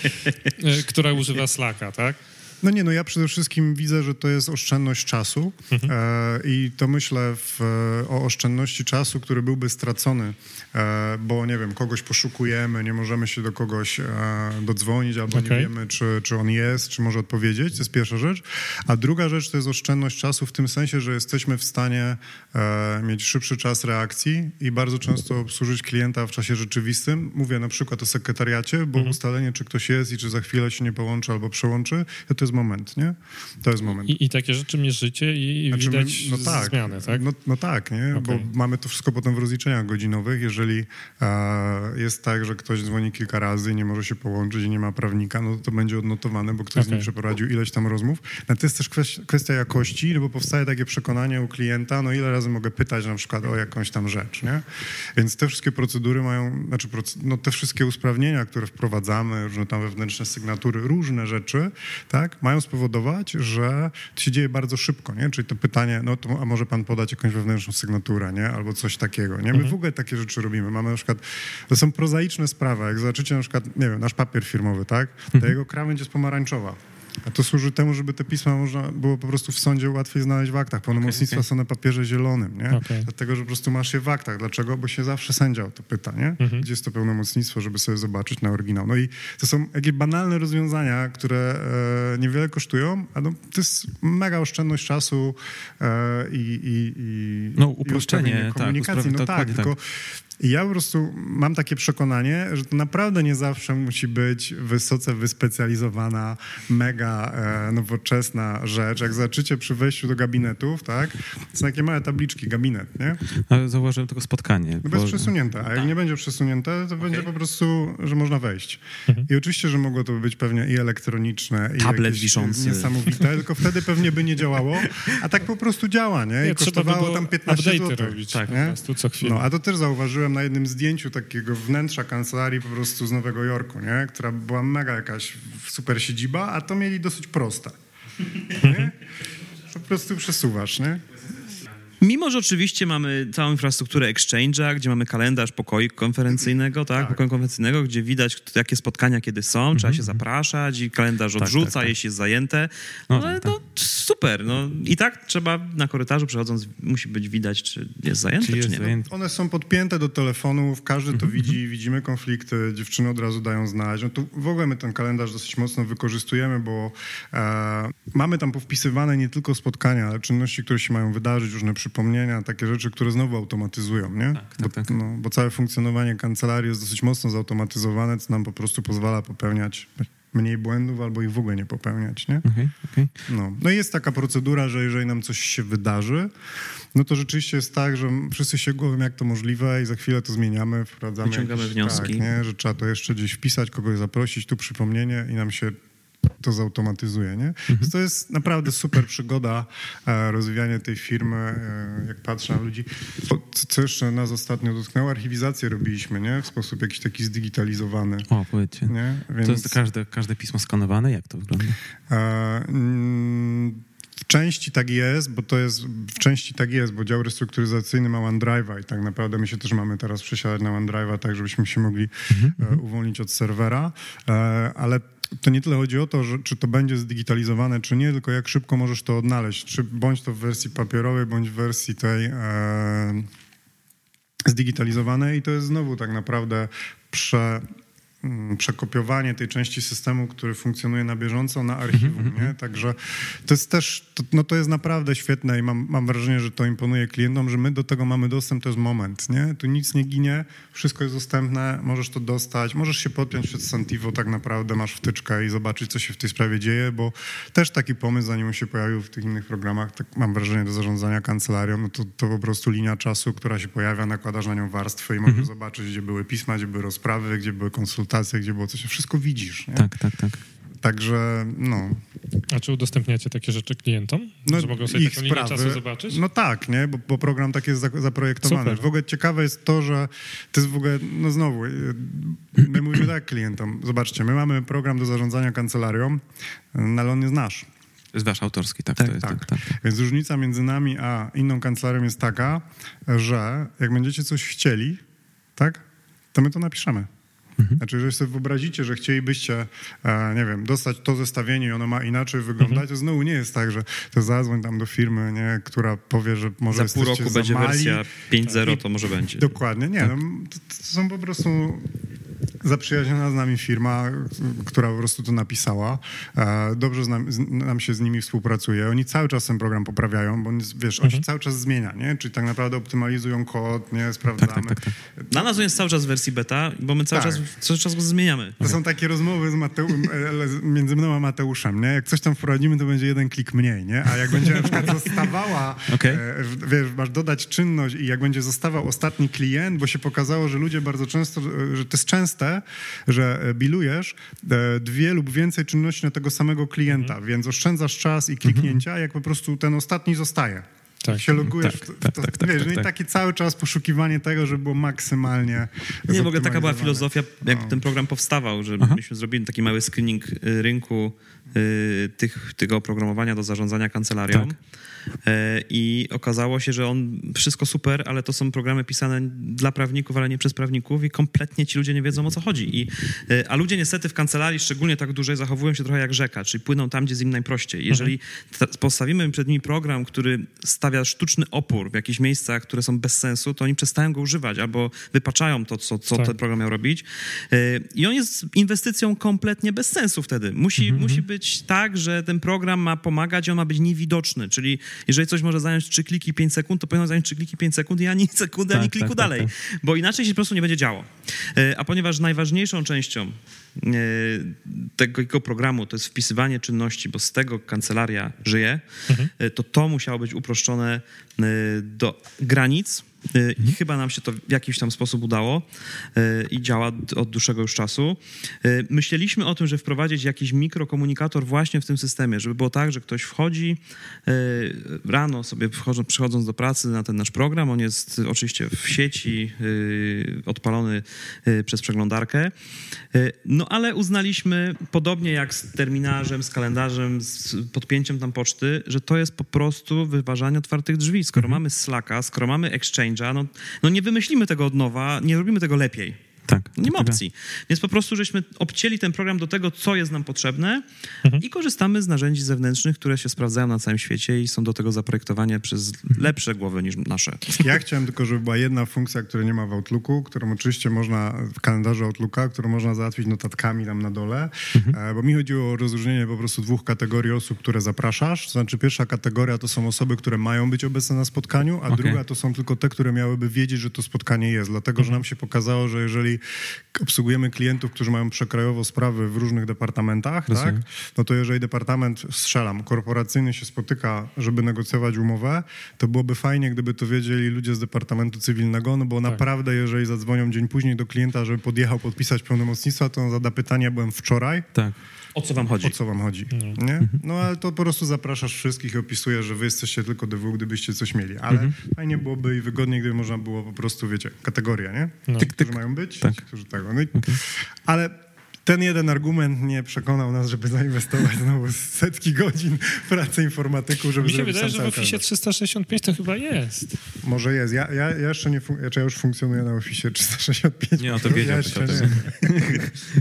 która używa Slacka, tak? No nie, no ja przede wszystkim widzę, że to jest oszczędność czasu Mhm. e, i to myślę w, o oszczędności czasu, który byłby stracony, e, bo nie wiem, kogoś poszukujemy, nie możemy się do kogoś e, dodzwonić albo nie Okej. wiemy, czy, czy on jest, czy może odpowiedzieć, to jest pierwsza rzecz. A druga rzecz to jest oszczędność czasu w tym sensie, że jesteśmy w stanie e, mieć szybszy czas reakcji i bardzo często obsłużyć klienta w czasie rzeczywistym. Mówię na przykład o sekretariacie, bo Mhm. ustalenie, czy ktoś jest i czy za chwilę się nie połączy albo przełączy, to, to jest moment, nie? To jest moment. I, I takie rzeczy mierzycie i, Znaczy, my- widać zmianę, tak? No, no tak, nie? Okej. Bo mamy to wszystko potem w rozliczeniach godzinowych. Jeżeli e, jest tak, że ktoś dzwoni kilka razy i nie może się połączyć i nie ma prawnika, no to będzie odnotowane, bo ktoś z nim przeprowadził ileś tam rozmów. No to jest też kwestia, jakości, no bo powstaje takie przekonanie u klienta, no ile razy mogę pytać na przykład o jakąś tam rzecz, nie? Więc te wszystkie procedury mają, znaczy no te wszystkie usprawnienia, które wprowadzamy, różne tam wewnętrzne sygnatury, różne rzeczy, tak, mają spowodować, że to się dzieje bardzo szybko, nie? Czyli to pytanie, no to a może pan podać jakąś wewnętrzną sygnaturę, nie? Albo coś takiego, nie? My w ogóle takie rzeczy robimy. Mamy na przykład, to są prozaiczne sprawy, jak zobaczycie na przykład, nie wiem, nasz papier firmowy, tak? To jego krawędź jest pomarańczowa. A to służy temu, żeby te pisma można było po prostu w sądzie łatwiej znaleźć w aktach. Pełnomocnictwa okej. są na papierze zielonym, nie? Okej. Dlatego, że po prostu masz je w aktach. Dlaczego? Bo się zawsze sędzia o to pyta, nie? Gdzie jest to pełnomocnictwo, żeby sobie zobaczyć na oryginał. No i to są jakieś banalne rozwiązania, które e, niewiele kosztują, a no, to jest mega oszczędność czasu e, i, i, i No, i uproszczenie, usprawnienie tak, komunikacji. uspraw- no tak, dokładnie tak. Tylko ja po prostu mam takie przekonanie, że to naprawdę nie zawsze musi być wysoce wyspecjalizowana, mega e, nowoczesna rzecz. Jak zobaczycie przy wejściu do gabinetów, tak, to są takie małe tabliczki, gabinet, nie? Ale zauważyłem tylko spotkanie. No bo jest przesunięte, a jak nie będzie przesunięte, to będzie po prostu, że można wejść. I oczywiście, że mogło to być pewnie i elektroniczne, i Tablet wiszący. niesamowite, tylko wtedy pewnie by nie działało, a tak po prostu działa, nie? I Nie, by kosztowało było tam 15 update'y zł. robić Tak. po prostu co chwilę. No, a to też zauważyłem na jednym zdjęciu takiego wnętrza kancelarii po prostu z Nowego Jorku, nie? Która była mega jakaś super siedziba, a to mieli dosyć proste. Nie? Po prostu przesuwasz, nie? Mimo, że oczywiście mamy całą infrastrukturę Exchange'a, gdzie mamy kalendarz pokoju konferencyjnego, tak, pokoju konferencyjnego, gdzie widać, jakie spotkania kiedy są, trzeba się zapraszać i kalendarz odrzuca, tak, tak. jeśli jest zajęte. No No, tak, ale tak. no super, no i tak trzeba na korytarzu przechodząc, musi być widać, czy jest zajęte, Czy czy, jest nie. no. zajęty? One są podpięte do telefonów, każdy Mhm, to widzi, widzimy konflikty, dziewczyny od razu dają znać. No tu w ogóle my ten kalendarz dosyć mocno wykorzystujemy, bo e, mamy tam powpisywane nie tylko spotkania, ale czynności, które się mają wydarzyć, różne przypomnienia, takie rzeczy, które znowu automatyzują, nie? tak, bo, tak. No, bo całe funkcjonowanie kancelarii jest dosyć mocno zautomatyzowane, co nam po prostu pozwala popełniać mniej błędów albo ich w ogóle nie popełniać, nie? Okej, okej. No. no i jest taka procedura, że jeżeli nam coś się wydarzy, no to rzeczywiście jest tak, że wszyscy się głowią, jak to możliwe i za chwilę to zmieniamy, wprowadzamy Wyciągamy jakieś, wnioski. Tak, nie? że trzeba to jeszcze gdzieś wpisać, kogoś zaprosić, tu przypomnienie i nam się to zautomatyzuje, nie? Więc to jest naprawdę super przygoda, e, rozwijanie tej firmy, e, jak patrzę na ludzi. Co- jeszcze nas ostatnio dotknęło? Archiwizację robiliśmy, nie? W sposób jakiś taki zdigitalizowany, O, powiedzcie. nie? To jest każde, każde pismo skanowane? Jak to wygląda? E, mm, W części tak jest, bo to jest, w części tak jest, bo dział restrukturyzacyjny ma OneDrive'a i tak naprawdę my się też mamy teraz przesiadać na OneDrive'a, tak żebyśmy się mogli e, uwolnić od serwera, ale to nie tyle chodzi o to, że, czy to będzie zdigitalizowane, czy nie, tylko jak szybko możesz to odnaleźć, czy bądź to w wersji papierowej, bądź w wersji tej e, zdigitalizowane i to jest znowu tak naprawdę prze, przekopiowanie tej części systemu, który funkcjonuje na bieżąco na archiwum, nie? Także to jest też, to, no to jest naprawdę świetne i mam, mam wrażenie, że to imponuje klientom, że my do tego mamy dostęp, to jest moment, nie? Tu nic nie ginie, wszystko jest dostępne, możesz to dostać, możesz się podpiąć przed Santivo, tak naprawdę masz wtyczkę i zobaczyć, co się w tej sprawie dzieje, bo też taki pomysł, zanim on się pojawił w tych innych programach, tak mam wrażenie, do zarządzania kancelarią, no to, to po prostu linia czasu, która się pojawia, nakładasz na nią warstwę i możesz zobaczyć, gdzie były pisma, gdzie były rozprawy, gdzie były konsultacje, gdzie było coś, wszystko widzisz, nie? Tak, tak, tak. Także, no, A czy udostępniacie takie rzeczy klientom? no że mogą sobie taką linię czasu zobaczyć? No tak, nie? Bo, bo program tak jest za- zaprojektowany. Super. W ogóle ciekawe jest to, że to jest w ogóle, no znowu, y, my mówimy tak klientom, zobaczcie, my mamy program do zarządzania kancelarią, no ale on jest nasz. Jest wasz autorski, tak? Tak, to jest, Tak. tak, tak. Więc różnica między nami a inną kancelarią jest taka, że jak będziecie coś chcieli, tak, to my to napiszemy. Mhm. Znaczy, jeżeli sobie wyobrazicie, że chcielibyście, e, nie wiem, dostać to zestawienie i ono ma inaczej wyglądać, mhm. to znowu nie jest tak, że to zadzwoń tam do firmy, nie, która powie, że może Za pół roku będzie wersja 5.0, to może będzie. Dokładnie, nie. Tak. No, to, to są po prostu zaprzyjaźniona z nami firma, która po prostu to napisała. E, dobrze nam, nam, się z nimi współpracuje. Oni cały czas ten program poprawiają, bo wiesz, on się mhm. cały czas zmienia, nie? Czyli tak naprawdę optymalizują kod, nie? Sprawdzamy. Tak, tak, tak, tak. Dla nas on jest cały czas w wersji beta, bo my cały, tak. czas, cały czas go zmieniamy. To są takie rozmowy z Mateu e, między mną a Mateuszem, nie? Jak coś tam wprowadzimy, to będzie jeden klik mniej, nie? A jak będzie na przykład zostawała, okay. E, wiesz, masz dodać czynność i jak będzie zostawał ostatni klient, bo się pokazało, że ludzie bardzo często, że to jest częste, że e, bilujesz e, dwie lub więcej czynności na tego samego klienta, mhm. więc oszczędzasz czas i kliknięcia, mhm. jak po prostu ten ostatni zostaje. Tak, się logujesz, tak, tak, to, tak, tak, wiesz, tak, no i taki cały czas poszukiwanie tego, żeby było maksymalnie Nie, w ogóle taka była filozofia, jak no. ten program powstawał, że Aha. myśmy zrobili taki mały screening y, rynku y, tych, tego oprogramowania do zarządzania kancelarią. Tak. E, I okazało się, że on wszystko super, ale to są programy pisane dla prawników, ale nie przez prawników i kompletnie ci ludzie nie wiedzą o co chodzi. I, e, a ludzie niestety w kancelarii, szczególnie tak dużej, zachowują się trochę jak rzeka, czyli płyną tam, gdzie jest im najprościej. Mhm. Jeżeli postawimy przed nimi program, który stawia sztuczny opór w jakichś miejscach, które są bez sensu, to oni przestają go używać albo wypaczają to, co, co tak. ten program miał robić. E, I on jest inwestycją kompletnie bez sensu wtedy. Musi, mhm. musi być tak, że ten program ma pomagać, on ma być niewidoczny, czyli jeżeli coś może zająć 3 kliki 5 sekund, to powinno zająć 3 kliki 5 sekund i ani sekundy, tak, ani kliku tak, tak, dalej, tak, bo inaczej się po prostu nie będzie działo. E, a ponieważ najważniejszą częścią e, tego programu to jest wpisywanie czynności, bo z tego kancelaria żyje, mhm. E, to to musiało być uproszczone do granic, I chyba nam się to w jakiś tam sposób udało y, i działa od dłuższego już czasu. Y, myśleliśmy o tym, że wprowadzić jakiś mikrokomunikator właśnie w tym systemie, żeby było tak, że ktoś wchodzi rano sobie przychodząc do pracy na ten nasz program, on jest oczywiście w sieci odpalony przez przeglądarkę, no ale uznaliśmy, podobnie jak z terminarzem, z kalendarzem, z podpięciem tam poczty, że to jest po prostu wyważanie otwartych drzwi. Skoro mhm. mamy Slacka, skoro mamy Exchange, no, no nie wymyślimy tego od nowa, nie robimy tego lepiej. Tak. Nie ma opcji. Więc po prostu żeśmy obcięli ten program do tego, co jest nam potrzebne mhm. i korzystamy z narzędzi zewnętrznych, które się sprawdzają na całym świecie i są do tego zaprojektowane przez mhm. lepsze głowy niż nasze. Ja chciałem tylko, żeby była jedna funkcja, której nie ma w Outlooku, którą oczywiście można w kalendarzu Outlooka, którą można załatwić notatkami tam na dole, mhm. E, bo mi chodziło o rozróżnienie po prostu dwóch kategorii osób, które zapraszasz. To znaczy pierwsza kategoria to są osoby, które mają być obecne na spotkaniu, a okay. druga to są tylko te, które miałyby wiedzieć, że to spotkanie jest, dlatego, że mhm. nam się pokazało, że jeżeli obsługujemy klientów, którzy mają przekrojowo sprawy w różnych departamentach, tak? no to jeżeli departament, strzelam, korporacyjny się spotyka, żeby negocjować umowę, to byłoby fajnie, gdyby to wiedzieli ludzie z Departamentu Cywilnego, no bo tak. naprawdę, jeżeli zadzwonią dzień później do klienta, żeby podjechał podpisać pełnomocnictwo, to on zada pytanie, byłem wczoraj. Tak. O co wam chodzi? O co wam chodzi, no. nie? Mhm. No ale to po prostu zapraszasz wszystkich i opisujesz, że wy jesteście tylko DW, gdybyście coś mieli. Ale mhm. fajnie byłoby i wygodniej, gdyby można było po prostu, wiecie, kategoria, nie? No. Tych, którzy mają być, tak. którzy tego. No i, okay. Ale ten jeden argument nie przekonał nas, żeby zainwestować znowu setki godzin pracy informatyków, żeby Mi się wydaje, że w Office 365 to chyba jest. Może jest. Ja, ja, ja jeszcze nie, ja już funkcjonuję na Office 365. Nie, no to wiedział. Ja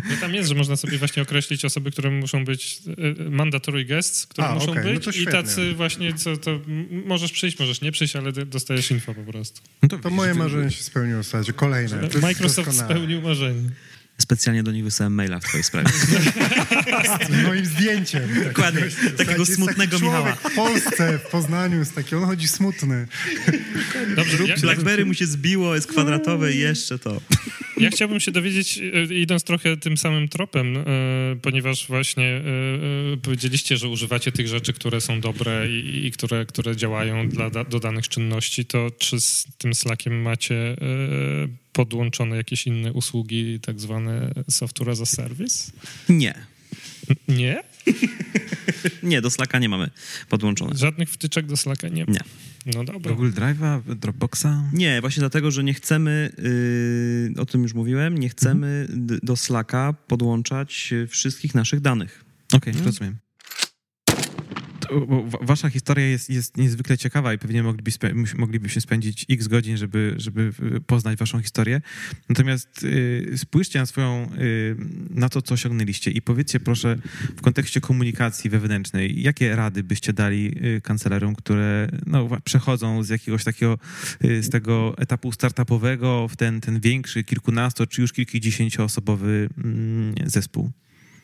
no tam jest, że można sobie właśnie określić osoby, które muszą być e, mandatory guests, które A, muszą okay. być no i tacy właśnie, co to możesz przyjść, możesz nie przyjść, ale dostajesz info po prostu. No to, to moje marzenie się spełniło w zasadzie. Kolejne. Microsoft spełnił marzenie. Specjalnie do nich wysłałem maila w twojej sprawie. Z moim zdjęciem. Dokładnie, takiego smutnego taki Michała. w Polsce, w Poznaniu jest taki, on chodzi smutny. Dobrze, ja, Blackberry mu się zbiło, jest kwadratowe i jeszcze to. Ja chciałbym się dowiedzieć, e, idąc trochę tym samym tropem, e, ponieważ właśnie e, powiedzieliście, że używacie tych rzeczy, które są dobre i, i które, które działają dla do danych czynności, to czy z tym Slackiem macie podłączone jakieś inne usługi, tak zwane software as a service? Nie. Nie? nie, do Slacka nie mamy podłączone. Żadnych wtyczek do Slacka nie ma? Nie. No dobra. Google Drive'a, Dropboxa? Nie, właśnie dlatego, że nie chcemy, yy, o tym już mówiłem, nie chcemy mhm. do Slacka podłączać wszystkich naszych danych. Okej, okay, rozumiem wasza historia jest, jest niezwykle ciekawa i pewnie mogliby spe, moglibyśmy spędzić x godzin, żeby, żeby poznać waszą historię. Natomiast y, spójrzcie na swoją, y, na to, co osiągnęliście i powiedzcie proszę w kontekście komunikacji wewnętrznej, jakie rady byście dali y, kancelerom, które no, przechodzą z jakiegoś takiego, z tego etapu startupowego w ten, ten większy, kilkunasto czy już kilkudziesięcioosobowy mm, zespół?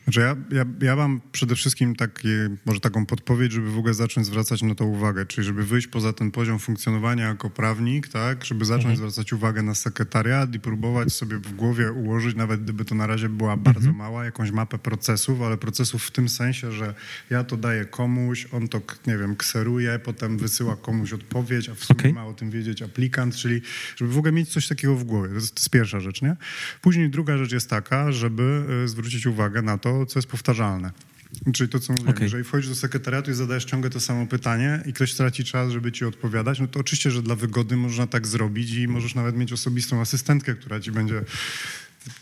Znaczy ja, ja, ja mam przede wszystkim taki, może taką podpowiedź, żeby w ogóle zacząć zwracać na to uwagę, czyli żeby wyjść poza ten poziom funkcjonowania jako prawnik, tak, żeby zacząć mhm. zwracać uwagę na sekretariat i próbować sobie w głowie ułożyć, nawet gdyby to na razie była bardzo mhm. mała, jakąś mapę procesów, ale procesów w tym sensie, że ja to daję komuś, on to, nie wiem, kseruje, potem wysyła komuś odpowiedź, a w sumie okay. ma o tym wiedzieć aplikant, czyli żeby w ogóle mieć coś takiego w głowie. To jest, to jest pierwsza rzecz, nie? Później druga rzecz jest taka, żeby y, zwrócić uwagę na to, co jest powtarzalne. Czyli to, co mówiłem, okay. jeżeli wchodzisz do sekretariatu i zadajesz ciągle to samo pytanie i ktoś traci czas, żeby ci odpowiadać, no to oczywiście, że dla wygody można tak zrobić i możesz nawet mieć osobistą asystentkę, która ci będzie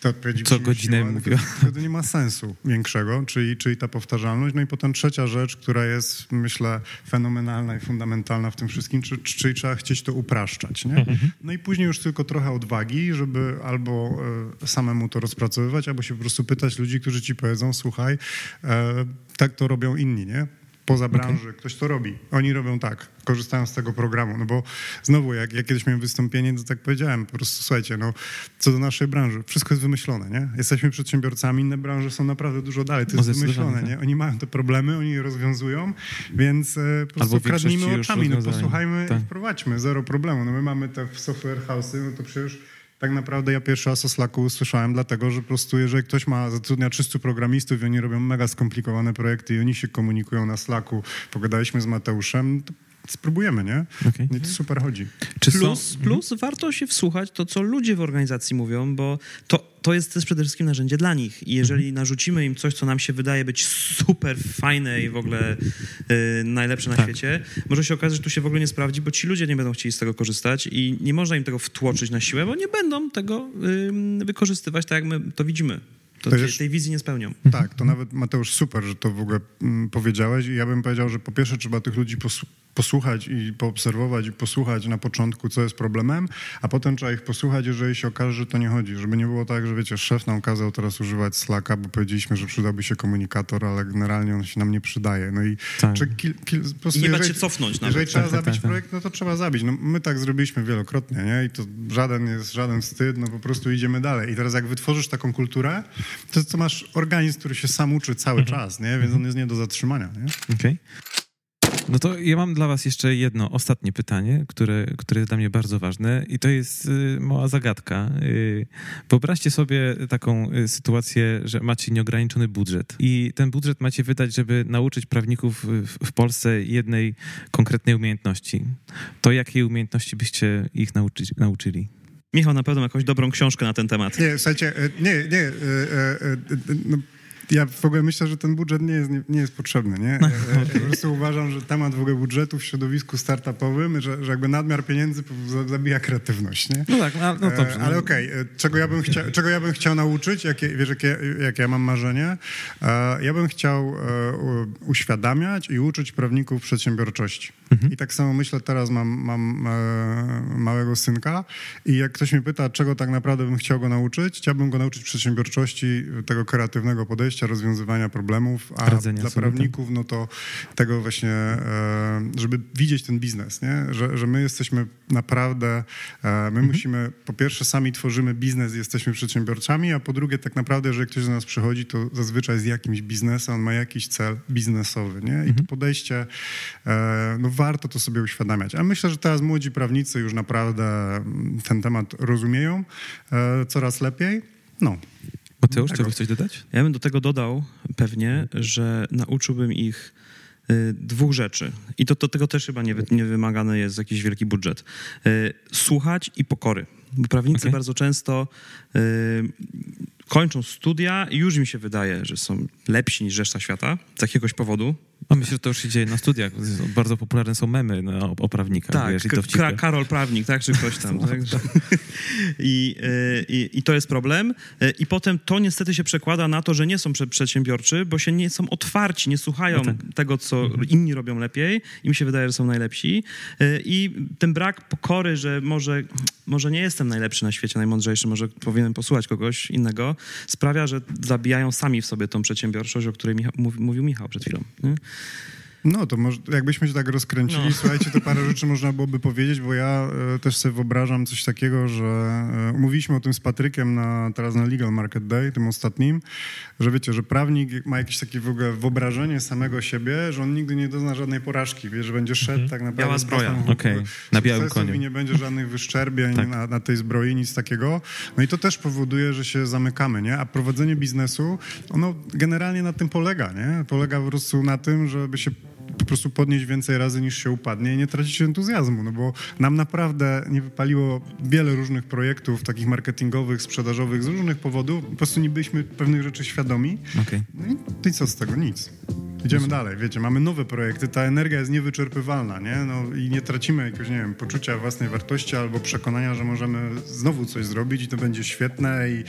to Co godzinę mówię. Wtedy nie ma sensu większego, czyli, czyli ta powtarzalność. No i potem trzecia rzecz, która jest, myślę, fenomenalna i fundamentalna w tym wszystkim, czyli, czyli trzeba chcieć to upraszczać. Nie? Mhm. No i później już tylko trochę odwagi, żeby albo e, samemu to rozpracowywać, albo się po prostu pytać ludzi, którzy ci powiedzą, słuchaj, e, tak to robią inni, nie? Poza branży, okay. ktoś to robi. Oni robią tak, korzystają z tego programu. No bo znowu, jak, jak kiedyś miałem wystąpienie, to tak powiedziałem, po prostu słuchajcie, no co do naszej branży, wszystko jest wymyślone, nie? Jesteśmy przedsiębiorcami, inne branże są naprawdę dużo dalej, to jest wymyślone, nie? Tak. Oni mają te problemy, oni je rozwiązują, więc e, po prostu Albo kradnijmy oczami, no posłuchajmy tak. i wprowadźmy, zero problemu. No my mamy te software house'y, no to przecież tak naprawdę ja pierwszy raz o Slacku usłyszałem, dlatego że po prostu jeżeli ktoś ma, zatrudnia 300 programistów i oni robią mega skomplikowane projekty i oni się komunikują na Slacku, pogadaliśmy z Mateuszem, spróbujemy, nie? Okay. I to super chodzi. Czy plus, są... plus warto się wsłuchać to, co ludzie w organizacji mówią, bo to, to jest też przede wszystkim narzędzie dla nich. I jeżeli mhm. narzucimy im coś, co nam się wydaje być super fajne i w ogóle y, najlepsze na tak. świecie, może się okazać, że tu się w ogóle nie sprawdzi, bo ci ludzie nie będą chcieli z tego korzystać i nie można im tego wtłoczyć na siłę, bo nie będą tego y, wykorzystywać tak, jak my to widzimy to, to tej, tej wizji nie spełnią. Tak, to nawet Mateusz super, że to w ogóle mm, powiedziałeś i ja bym powiedział, że po pierwsze trzeba tych ludzi posłuchać i poobserwować i posłuchać na początku, co jest problemem, a potem trzeba ich posłuchać, jeżeli się okaże, że to nie chodzi. Żeby nie było tak, że wiecie, szef nam kazał teraz używać Slacka, bo powiedzieliśmy, że przydałby się komunikator, ale generalnie on się nam nie przydaje. No i, tak. kil, kil, po prostu, I nie jeżeli, się cofnąć nawet. Jeżeli trzeba tak, tak zabić tak, tak, projekt, no to trzeba zabić. No, my tak zrobiliśmy wielokrotnie, nie? I to żaden jest żaden wstyd, no po prostu idziemy dalej. I teraz jak wytworzysz taką kulturę, to, to masz organizm, który się sam uczy cały mhm. czas, nie? Więc on jest nie do zatrzymania, nie? Okej. Okay. No to ja mam dla was jeszcze jedno ostatnie pytanie, które, które jest dla mnie bardzo ważne i to jest y, mała zagadka. Y, wyobraźcie sobie taką y, sytuację, że macie nieograniczony budżet i ten budżet macie wydać, żeby nauczyć prawników w, w Polsce jednej konkretnej umiejętności. To jakiej umiejętności byście ich nauczy, nauczyli? Michał na pewno jakąś dobrą książkę na ten temat. Nie, słuchajcie, e, nie, nie. E, e, no ja w ogóle myślę, że ten budżet nie jest, nie, nie jest potrzebny, nie? No, okay. Po prostu uważam, że temat w ogóle budżetu w środowisku startupowym, że, że jakby nadmiar pieniędzy zabija kreatywność, nie? No tak, no, no dobrze. Ale no. okej, okay, czego, ja bym chciał, czego ja bym chciał nauczyć, jakie, wiesz, jakie, jakie ja mam marzenie? Ja bym chciał uświadamiać i uczyć prawników przedsiębiorczości. Mhm. I tak samo myślę, teraz mam, mam małego synka i jak ktoś mnie pyta, czego tak naprawdę bym chciał go nauczyć, chciałbym go nauczyć przedsiębiorczości, tego kreatywnego podejścia, podejścia, rozwiązywania problemów, a Radzenia dla prawników, no to tego właśnie, e, żeby widzieć ten biznes, nie? Że, że my jesteśmy naprawdę, e, my mhm. musimy, po pierwsze sami tworzymy biznes, jesteśmy przedsiębiorcami, a po drugie tak naprawdę, jeżeli ktoś do nas przychodzi, to zazwyczaj z jakimś biznesem, on ma jakiś cel biznesowy, nie? I mhm. to podejście, e, no warto to sobie uświadamiać. A myślę, że teraz młodzi prawnicy już naprawdę ten temat rozumieją coraz lepiej. No. Mateusz, chciałbyś coś dodać? Ja bym do tego dodał pewnie, że nauczyłbym ich y, dwóch rzeczy. I to, to tego też chyba nie, nie wymagany jest jakiś wielki budżet. Y, słuchać i pokory. Bo prawnicy okay. bardzo często y, kończą studia i już im się wydaje, że są lepsi niż reszta świata z jakiegoś powodu. A myślę, że to już się dzieje na studiach. Bardzo popularne są memy no, o, o prawnikach. Tak, wiesz, i K- dowcipy. Ka- Karol Prawnik, tak, czy ktoś tam. tak? I, y, i, I to jest problem. Y, I potem to niestety się przekłada na to, że nie są prze- przedsiębiorczy, bo się nie są otwarci, nie słuchają No tak. tego, co inni robią lepiej. Im się wydaje, że są najlepsi. Y, I ten brak pokory, że może, może nie jestem najlepszy na świecie, najmądrzejszy, może powinienem posłuchać kogoś innego, sprawia, że zabijają sami w sobie tą przedsiębiorczość, o której Michał, mówi, mówił Michał przed chwilą. Nie? フッ。No to może, jakbyśmy się tak rozkręcili, No. słuchajcie, to parę rzeczy można byłoby powiedzieć, bo ja e, też sobie wyobrażam coś takiego, że e, umówiliśmy o tym z Patrykiem na, teraz na Legal Market Day, tym ostatnim, że wiecie, że prawnik ma jakieś takie w ogóle wyobrażenie samego siebie, że on nigdy nie dozna żadnej porażki, wie, że będzie szedł tak naprawdę Biała zbroja. Okej, na białym koniu. i nie będzie żadnych wyszczerbień Tak. na, na tej zbroi, nic takiego. No i to też powoduje, że się zamykamy, nie? A prowadzenie biznesu, ono generalnie na tym polega, nie? Polega po prostu na tym, żeby się po prostu podnieść więcej razy niż się upadnie i nie tracić entuzjazmu, no bo nam naprawdę nie wypaliło wiele różnych projektów takich marketingowych, sprzedażowych z różnych powodów, po prostu nie byliśmy pewnych rzeczy świadomi. Okej. No i, i co z tego? Nic. Idziemy dalej, wiecie, mamy nowe projekty, ta energia jest niewyczerpywalna, nie? No i nie tracimy jakiegoś, nie wiem, poczucia własnej wartości albo przekonania, że możemy znowu coś zrobić i to będzie świetne i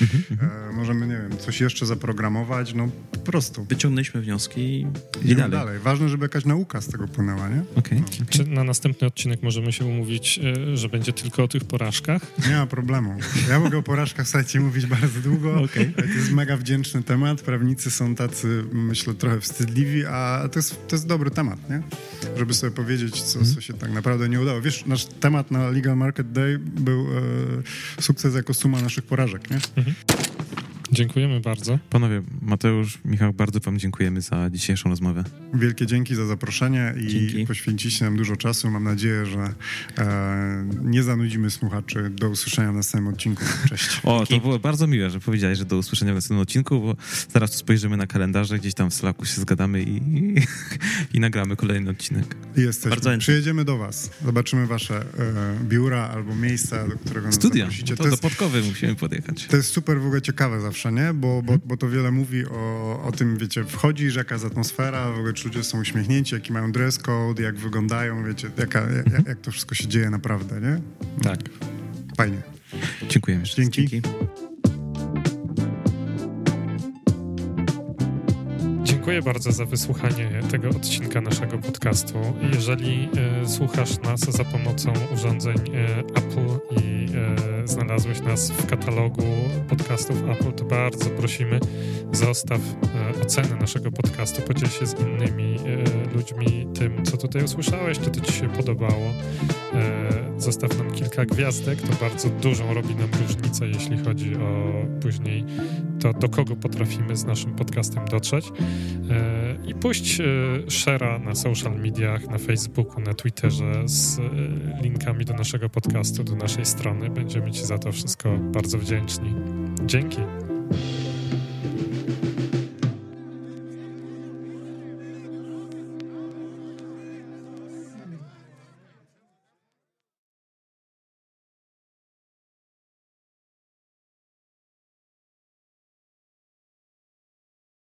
e, możemy, nie wiem, coś jeszcze zaprogramować, no po prostu. Wyciągnęliśmy wnioski i Idziemy dalej. dalej. Ważne, żeby jakaś nauka z tego płynęła, nie? Okej. Czy na następny odcinek możemy się umówić, e, że będzie tylko o tych porażkach? Nie ma problemu. Ja mogę o porażkach słuchajcie mówić bardzo długo. Okej. To jest mega wdzięczny temat. Prawnicy są tacy, myślę, trochę wstydliwi, a to jest, to jest dobry temat, nie? Żeby sobie powiedzieć, co, co się tak naprawdę nie udało. Wiesz, nasz temat na Legal Market Day był e, sukces jako suma naszych porażek, nie? Dziękujemy bardzo. Panowie, Mateusz, Michał, bardzo wam dziękujemy za dzisiejszą rozmowę. Wielkie dzięki za zaproszenie i Dzięki. poświęciliście nam dużo czasu. Mam nadzieję, że e, nie zanudzimy słuchaczy. Do usłyszenia w następnym odcinku. Cześć. O, to było bardzo miłe, że powiedziałeś, że do usłyszenia w następnym odcinku, bo zaraz tu spojrzymy na kalendarze, gdzieś tam w Slacku się zgadamy i, i, i nagramy kolejny odcinek. Jesteśmy. Bardzo. Przyjedziemy do was. Zobaczymy wasze e, biura albo miejsca, do którego nas Studia, zaprosicie. to, To do jest, Podkowy musimy podjechać. to jest super w ogóle ciekawe zawsze, nie? Bo, bo, bo to wiele mówi o, o tym, wiecie, wchodzisz, jaka jest atmosfera, w ogóle czy ludzie są uśmiechnięci, jaki mają dress code, jak wyglądają, wiecie, jaka, jak, jak to wszystko się dzieje naprawdę, nie? Tak. Fajnie. Dziękujemy. Dzięki. dzięki. Dziękuję bardzo za wysłuchanie tego odcinka naszego podcastu. Jeżeli e, słuchasz nas za pomocą urządzeń e, Apple i e, znalazłeś nas w katalogu podcastów Apple, to bardzo prosimy, zostaw e, ocenę naszego podcastu, podziel się z innymi e, ludźmi tym, co tutaj usłyszałeś, czy to ci się podobało. E, zostaw nam kilka gwiazdek, to bardzo dużą robi nam różnicę, jeśli chodzi o później to, do kogo potrafimy z naszym podcastem dotrzeć. E, I puść e, share'a na social mediach, na Facebooku, na Twitterze z e, linkami do naszego podcastu, do naszej strony. Będziemy Ci za to wszystko bardzo wdzięczni. Dzięki.